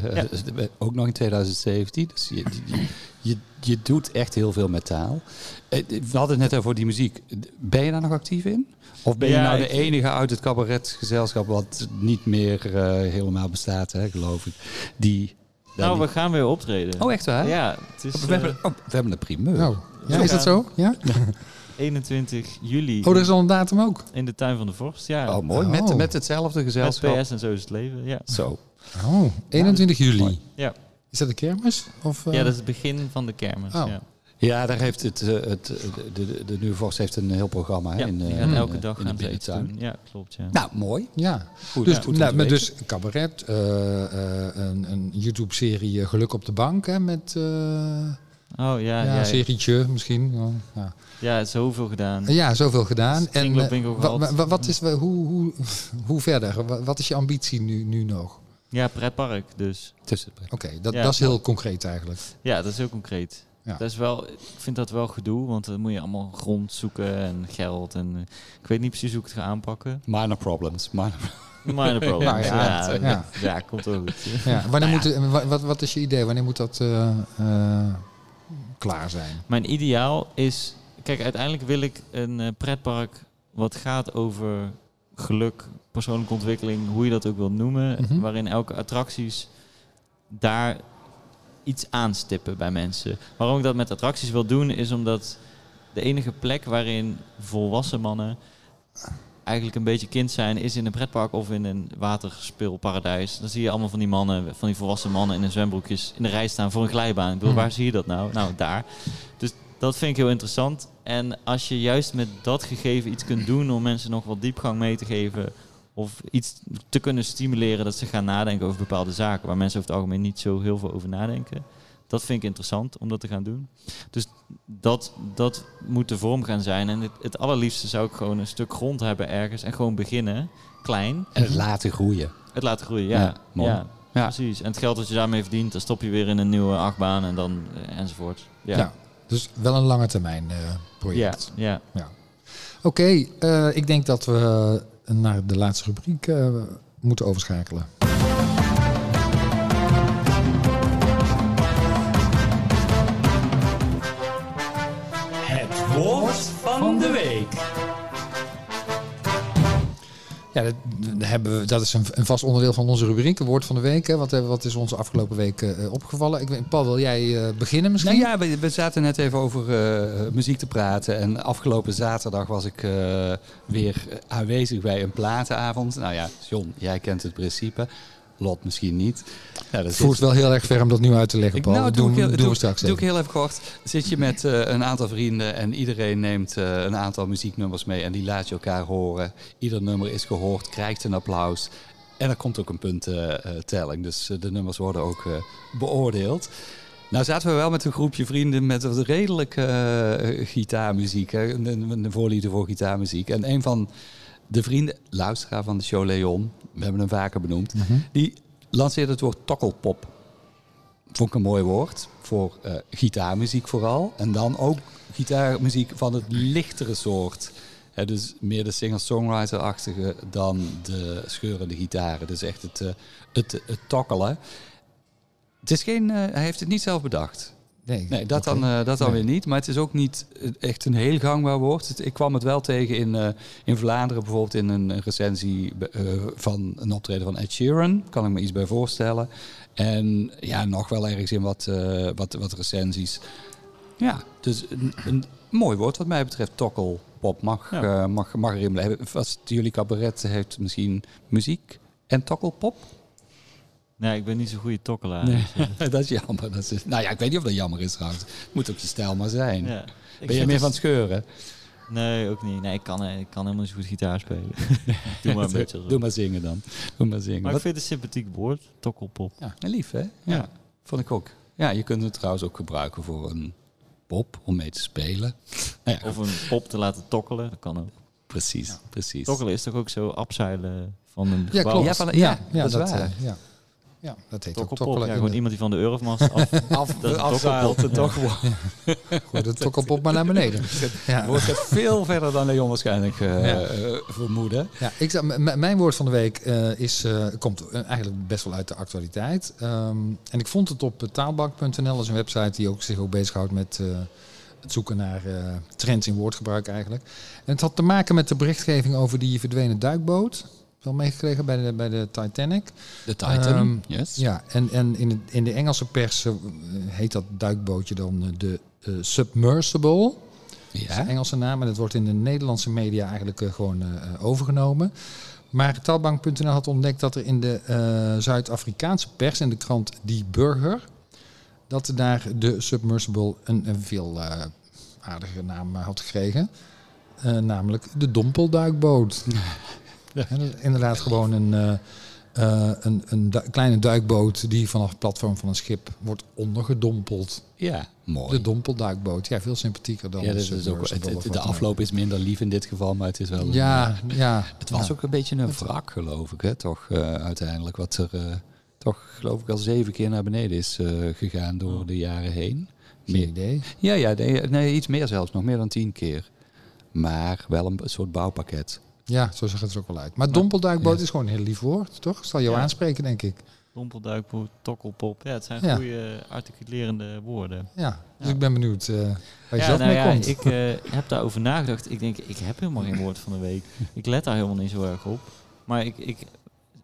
eh, ook nog in 2017. Dus je, je, je, je doet echt heel veel met taal. Eh, We hadden het net over die muziek. Ben je daar nog actief in? Of ben je Ja, nou de enige uit het cabaretgezelschap wat niet meer eh, helemaal bestaat, hè, geloof ik? Die, Nou, we gaan weer optreden. Oh, echt waar? Ja, het is we, hebben, eh, oh, we hebben een primeur. Oh. Ja, is dat zo? Ja? 21 juli Oh, er is al een datum ook. in de tuin van de Vorst. Ja, Oh, mooi. Oh. Met, met hetzelfde met gezelschap. PS en zo is het leven. Ja, Zo. Oh, 21 juli. mooi. ja. Is dat de kermis? Of, eh? ja dat is het begin van de kermis. Oh. Ja. Ja, daar heeft het, eh, het, de, de, de Nieuwe Vorst heeft een heel programma. Ja, in, die eh, elke eh, dag in de doen. Ja, klopt. Ja. Nou, mooi. Ja. Goed, Dus, goed om nou, dus cabaret, eh, eh, een, een YouTube-serie eh, Geluk op de Bank, hè, met eh Oh ja, ja, ja, een serietje misschien. Ja, ja. ja, zoveel gedaan. Ja, zoveel gedaan. En Kringloop eh, bingo wa- gehad. wa- wa- wat is, hoe, hoe, hoe verder? Wa- Wat is je ambitie nu, nu nog? Ja, pretpark dus. Tussen. Oké, dat, Ja. dat is heel concreet eigenlijk. Ja, dat is heel concreet. Ja. Dat is wel, ik vind dat wel gedoe, want dan moet je allemaal grond zoeken en geld. En, ik weet niet precies hoe ik het ga aanpakken. Minor problems. Minor Minor problems. Ja, ja, ja, ja, ja. komt ook goed. Ja, wanneer moet, het- wa- wat, wat is je idee? Wanneer moet dat eh, eh, klaar zijn? Mijn ideaal is... Kijk, uiteindelijk wil ik een eh, pretpark wat gaat over geluk, persoonlijke ontwikkeling, hoe je dat ook wil noemen. Mhm. Waarin elke attracties daar iets aanstippen bij mensen. Waarom ik dat met attracties wil doen, is omdat de enige plek waarin volwassen mannen eigenlijk een beetje kind zijn, is in een pretpark of in een waterspeelparadijs. Dan zie je allemaal van die mannen, van die volwassen mannen in hun zwembroekjes in de rij staan voor een glijbaan. Ik bedoel, Hmm. waar zie je dat nou? Nou, daar. Dus dat vind ik heel interessant. En als je juist met dat gegeven iets kunt doen om mensen nog wat diepgang mee te geven, of iets te kunnen stimuleren dat ze gaan nadenken over bepaalde zaken waar mensen over het algemeen niet zo heel veel over nadenken. Dat vind ik interessant om dat te gaan doen. Dus dat, dat moet de vorm gaan zijn. En het, het allerliefste zou ik gewoon een stuk grond hebben ergens en gewoon beginnen, klein, En het laten groeien. het laten groeien. Ja, Ja, mooi. ja, Ja. precies. En het geld dat je daarmee verdient, dan stop je weer in een nieuwe achtbaan en dan eh, enzovoort. Ja, Ja. Dus wel een lange termijn eh, ja, project. ja. Oké, eh, ik denk dat we naar de laatste rubriek eh, moeten overschakelen. Het woord van de week. Ja, dat, hebben we, dat is een, een vast onderdeel van onze rubriek, het woord van de week. Hè. Wat, eh, wat is ons afgelopen week eh, opgevallen? Ik Paul, wil jij eh, beginnen misschien? Nou ja, we, we zaten net even over eh, muziek te praten. En afgelopen zaterdag was ik eh, weer aanwezig bij een platenavond. Nou ja, John, jij kent het principe. Lot misschien niet. Ja, dat Het voert wel heel erg ver om dat nu uit te leggen, Ik, Paul. nou, doe, ik heel, doen doe, we straks doe ik even. heel even kort. Zit je met eh, een aantal vrienden en iedereen neemt eh, een aantal muzieknummers mee en die laat je elkaar horen. Ieder nummer is gehoord, krijgt een applaus. En er komt ook een puntentelling. dus eh, de nummers worden ook beoordeeld. Nou zaten we wel met een groepje vrienden met wat redelijk gitaarmuziek. Hè? Een, een voorliefde voor gitaarmuziek. En een van de vrienden, luisteraar van de show Leon, we hebben hem vaker benoemd, Mhm. die lanceerde het woord tokkelpop. Vond ik een mooi woord voor eh, gitaarmuziek vooral. En dan ook gitaarmuziek van het lichtere soort. Dus meer de singer-songwriter-achtige dan de scheurende gitaren. Dus echt het, eh, het, het tokkelen. Het is geen, eh, hij heeft het niet zelf bedacht. Nee, Nee, dat, dan, eh, dat dan Nee. weer niet. Maar het is ook niet eh, echt een heel gangbaar woord. Het- ik kwam het wel tegen in, eh, in Vlaanderen, bijvoorbeeld in een recensie eh, van een optreden van Ed Sheeran. Kan ik me iets bij voorstellen. En ja, nog wel ergens in wat, eh, wat, wat recensies. Ja, dus een, een mooi woord wat mij betreft. Tokkelpop mag, Ja. mag, mag erin blijven. Vast jullie cabaret heeft misschien muziek En tokkelpop? Nee, ik ben niet zo'n goede tokkelaar. Nee, dus, dat is jammer. Dat is, nou ja, ik weet niet of dat jammer is trouwens. Moet ook je stijl maar zijn. ja. Ben je meer van het scheuren? Nee, ook niet. Nee, ik kan, eh, ik kan helemaal niet zo goed gitaar spelen. Doe maar een beetje. zo. Doe maar zingen dan. Doe maar zingen. Maar Wat, ik vind het een sympathiek woord, tokkelpop. ja, lief hè? Ja. vond ik ook. Ja, je kunt het trouwens ook gebruiken voor een pop om mee te spelen. Nou ja, Of een pop te laten tokkelen, dat kan ook. precies, precies. Tokkelen is toch ook zo abzeilen van een Ja, gebouw? klopt. Ja, van- ja, ja, dat is dat, waar. eh, ja. Ja, dat heet ook Tokkelpop, tokkelen. ja, gewoon de- iemand die van de Eurofmast af... Af, Dat is afzeilt het toch gewoon. Gooi de tokkelpop maar naar beneden. Ja. Wordt het veel verder dan Leon waarschijnlijk Ja. eh, vermoeden. Ja, ik, mijn woord van de week eh, is, komt eigenlijk best wel uit de actualiteit. Ehm, en ik vond het op taalbank.nl, dat is een website die ook zich ook bezighoudt met het zoeken naar trends in woordgebruik eigenlijk. En het had te maken met de berichtgeving over die verdwenen duikboot. Wel meegekregen bij de, bij de Titanic. De Titan, Ehm, yes. Ja, en, en in, de, in de Engelse pers eh, heet dat duikbootje dan eh, de eh, Submersible. Dat is Ja. een Engelse naam en het wordt in de Nederlandse media eigenlijk gewoon overgenomen. Maar Taalbank.nl had ontdekt dat er in de Zuid-Afrikaanse pers, in de krant Die Burger, dat daar de Submersible een, een veel aardige naam had gekregen. Namelijk de Dompelduikboot. En dat is inderdaad gewoon een, eh, eh, een, een du- kleine duikboot die vanaf het platform van een schip wordt ondergedompeld. Ja, mooi. De Dompelduikboot. Ja, veel sympathieker dan ja, de dat is ook, het- de afloop is minder lief in dit geval, maar het is wel... Ja, eh, ja. het was ja. ook een beetje een wrak, geloof ik, hè? toch uiteindelijk. Wat er toch, geloof ik, al zeven keer naar beneden is gegaan door de jaren heen. Geen Meer. idee. Ja, ja nee, nee, iets meer zelfs, nog meer dan tien keer. Maar wel een soort bouwpakket. Ja, zo zag het er ook wel uit. Maar dompelduikboot is gewoon een heel lief woord, toch? Zal jou Ja. aanspreken, denk ik. Dompelduikboot, tokkelpop. Ja, het zijn Ja. goede articulerende woorden. Ja, dus ik ben benieuwd eh, waar je zelf nou mee komt. ik eh, heb daarover nagedacht. Ik denk, ik heb helemaal geen woord van de week. Ik let daar helemaal niet zo erg op. Maar ik, ik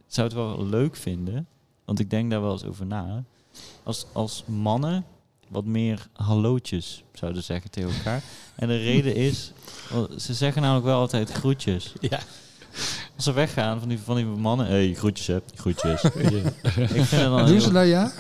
zou het wel leuk vinden, want ik denk daar wel eens over na. Als, als mannen wat meer hallootjes zouden zeggen tegen elkaar. En de reden is, ze zeggen namelijk wel altijd groetjes. Ja. Als ze weggaan van die, van die mannen, hé, hey, groetjes hè, groetjes. ik vind het dan Doen ze ja? Ja.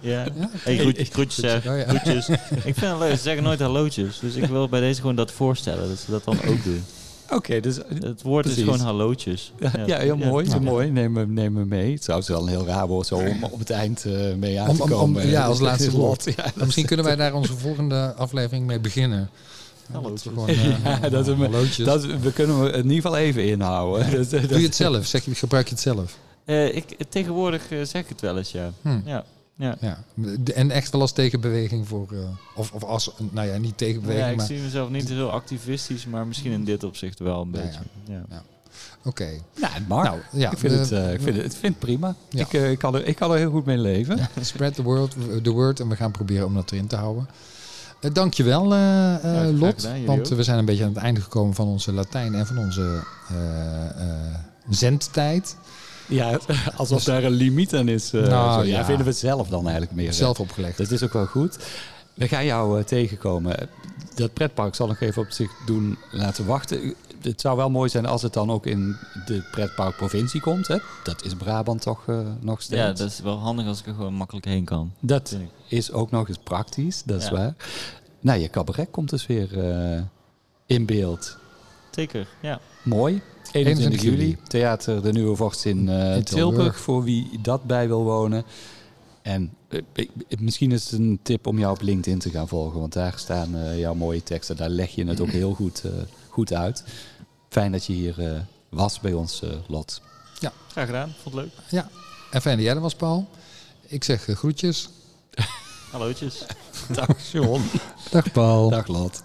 Ja? Hey, groet, groetjes hè, Oh, ja. groetjes. Ik vind het leuk, ze zeggen nooit hallootjes. Dus ik wil bij deze gewoon dat voorstellen, dat ze dat dan ook doen. Oké, dus... Het woord Precies. is gewoon hallootjes. Ja, ja, heel mooi. Ja. Heel mooi. Neem me, neem me mee. Het zou wel een heel raar woord zo om op het eind eh, mee aan Om- te om- om- komen. ja, als laatste Lot. woord. Misschien kunnen wij daar onze volgende aflevering mee beginnen. Hallootjes. Dat we gewoon, eh, Ja, dat we- hallootjes. Dat, we kunnen we in ieder geval even inhouden. Dat- dat- Doe je het zelf? Zeg je, gebruik je het zelf? Eh, ik, tegenwoordig eh, zeg ik het wel eens, ja. Hm. Ja, ja. Ja. En echt wel als tegenbeweging voor... eh, of, of als... Nou ja, niet Ja, tegenbeweging, ik maar... zie mezelf niet zo activistisch, maar misschien in dit opzicht wel een Ja, beetje. Ja. Oké. Nou, het mag. Nou, ja. ik vind, het, eh, ik vind het, ik vind het prima. Ja. Ik, eh, ik, kan er, ik kan er heel goed mee leven. Spread the word, the word en we gaan proberen om dat erin te houden. Uh, dankjewel eh eh, Lot, gedaan, want ook. eh, we zijn een beetje aan het einde gekomen van onze Latijn en van onze eh, eh, zendtijd. Ja, alsof daar een limiet aan is. eh, Nou, zo. ja, ja. vinden we het zelf dan eigenlijk meer. Zelf opgelegd. Dat is ook wel goed. We gaan jou eh, tegenkomen. Dat pretpark zal nog even op zich doen laten wachten. Het zou wel mooi zijn als het dan ook in de pretparkprovincie komt. Hè? Dat is Brabant toch eh, nog steeds. ja, dat is wel handig als ik er gewoon makkelijk heen kan. Dat is ook nog eens praktisch, dat is Ja. waar. Nou, je cabaret komt dus weer eh, in beeld. Zeker, ja. Mooi. 21 21 juli, juli. Theater De Nieuwe Vorst in, eh, In Tilburg. Tilburg. Voor wie dat bij wil wonen. En eh, ik- misschien is het een tip om jou op LinkedIn te gaan volgen. Want daar staan eh, jouw mooie teksten. Daar leg je het ook heel goed, eh, goed uit. Fijn dat je hier eh, was bij ons, eh, Lot. Graag gedaan, vond het leuk. Ja, en fijn dat jij er was, Paul. Ik zeg groetjes. Hallootjes. Dag John. Dag Paul. Dag Lot.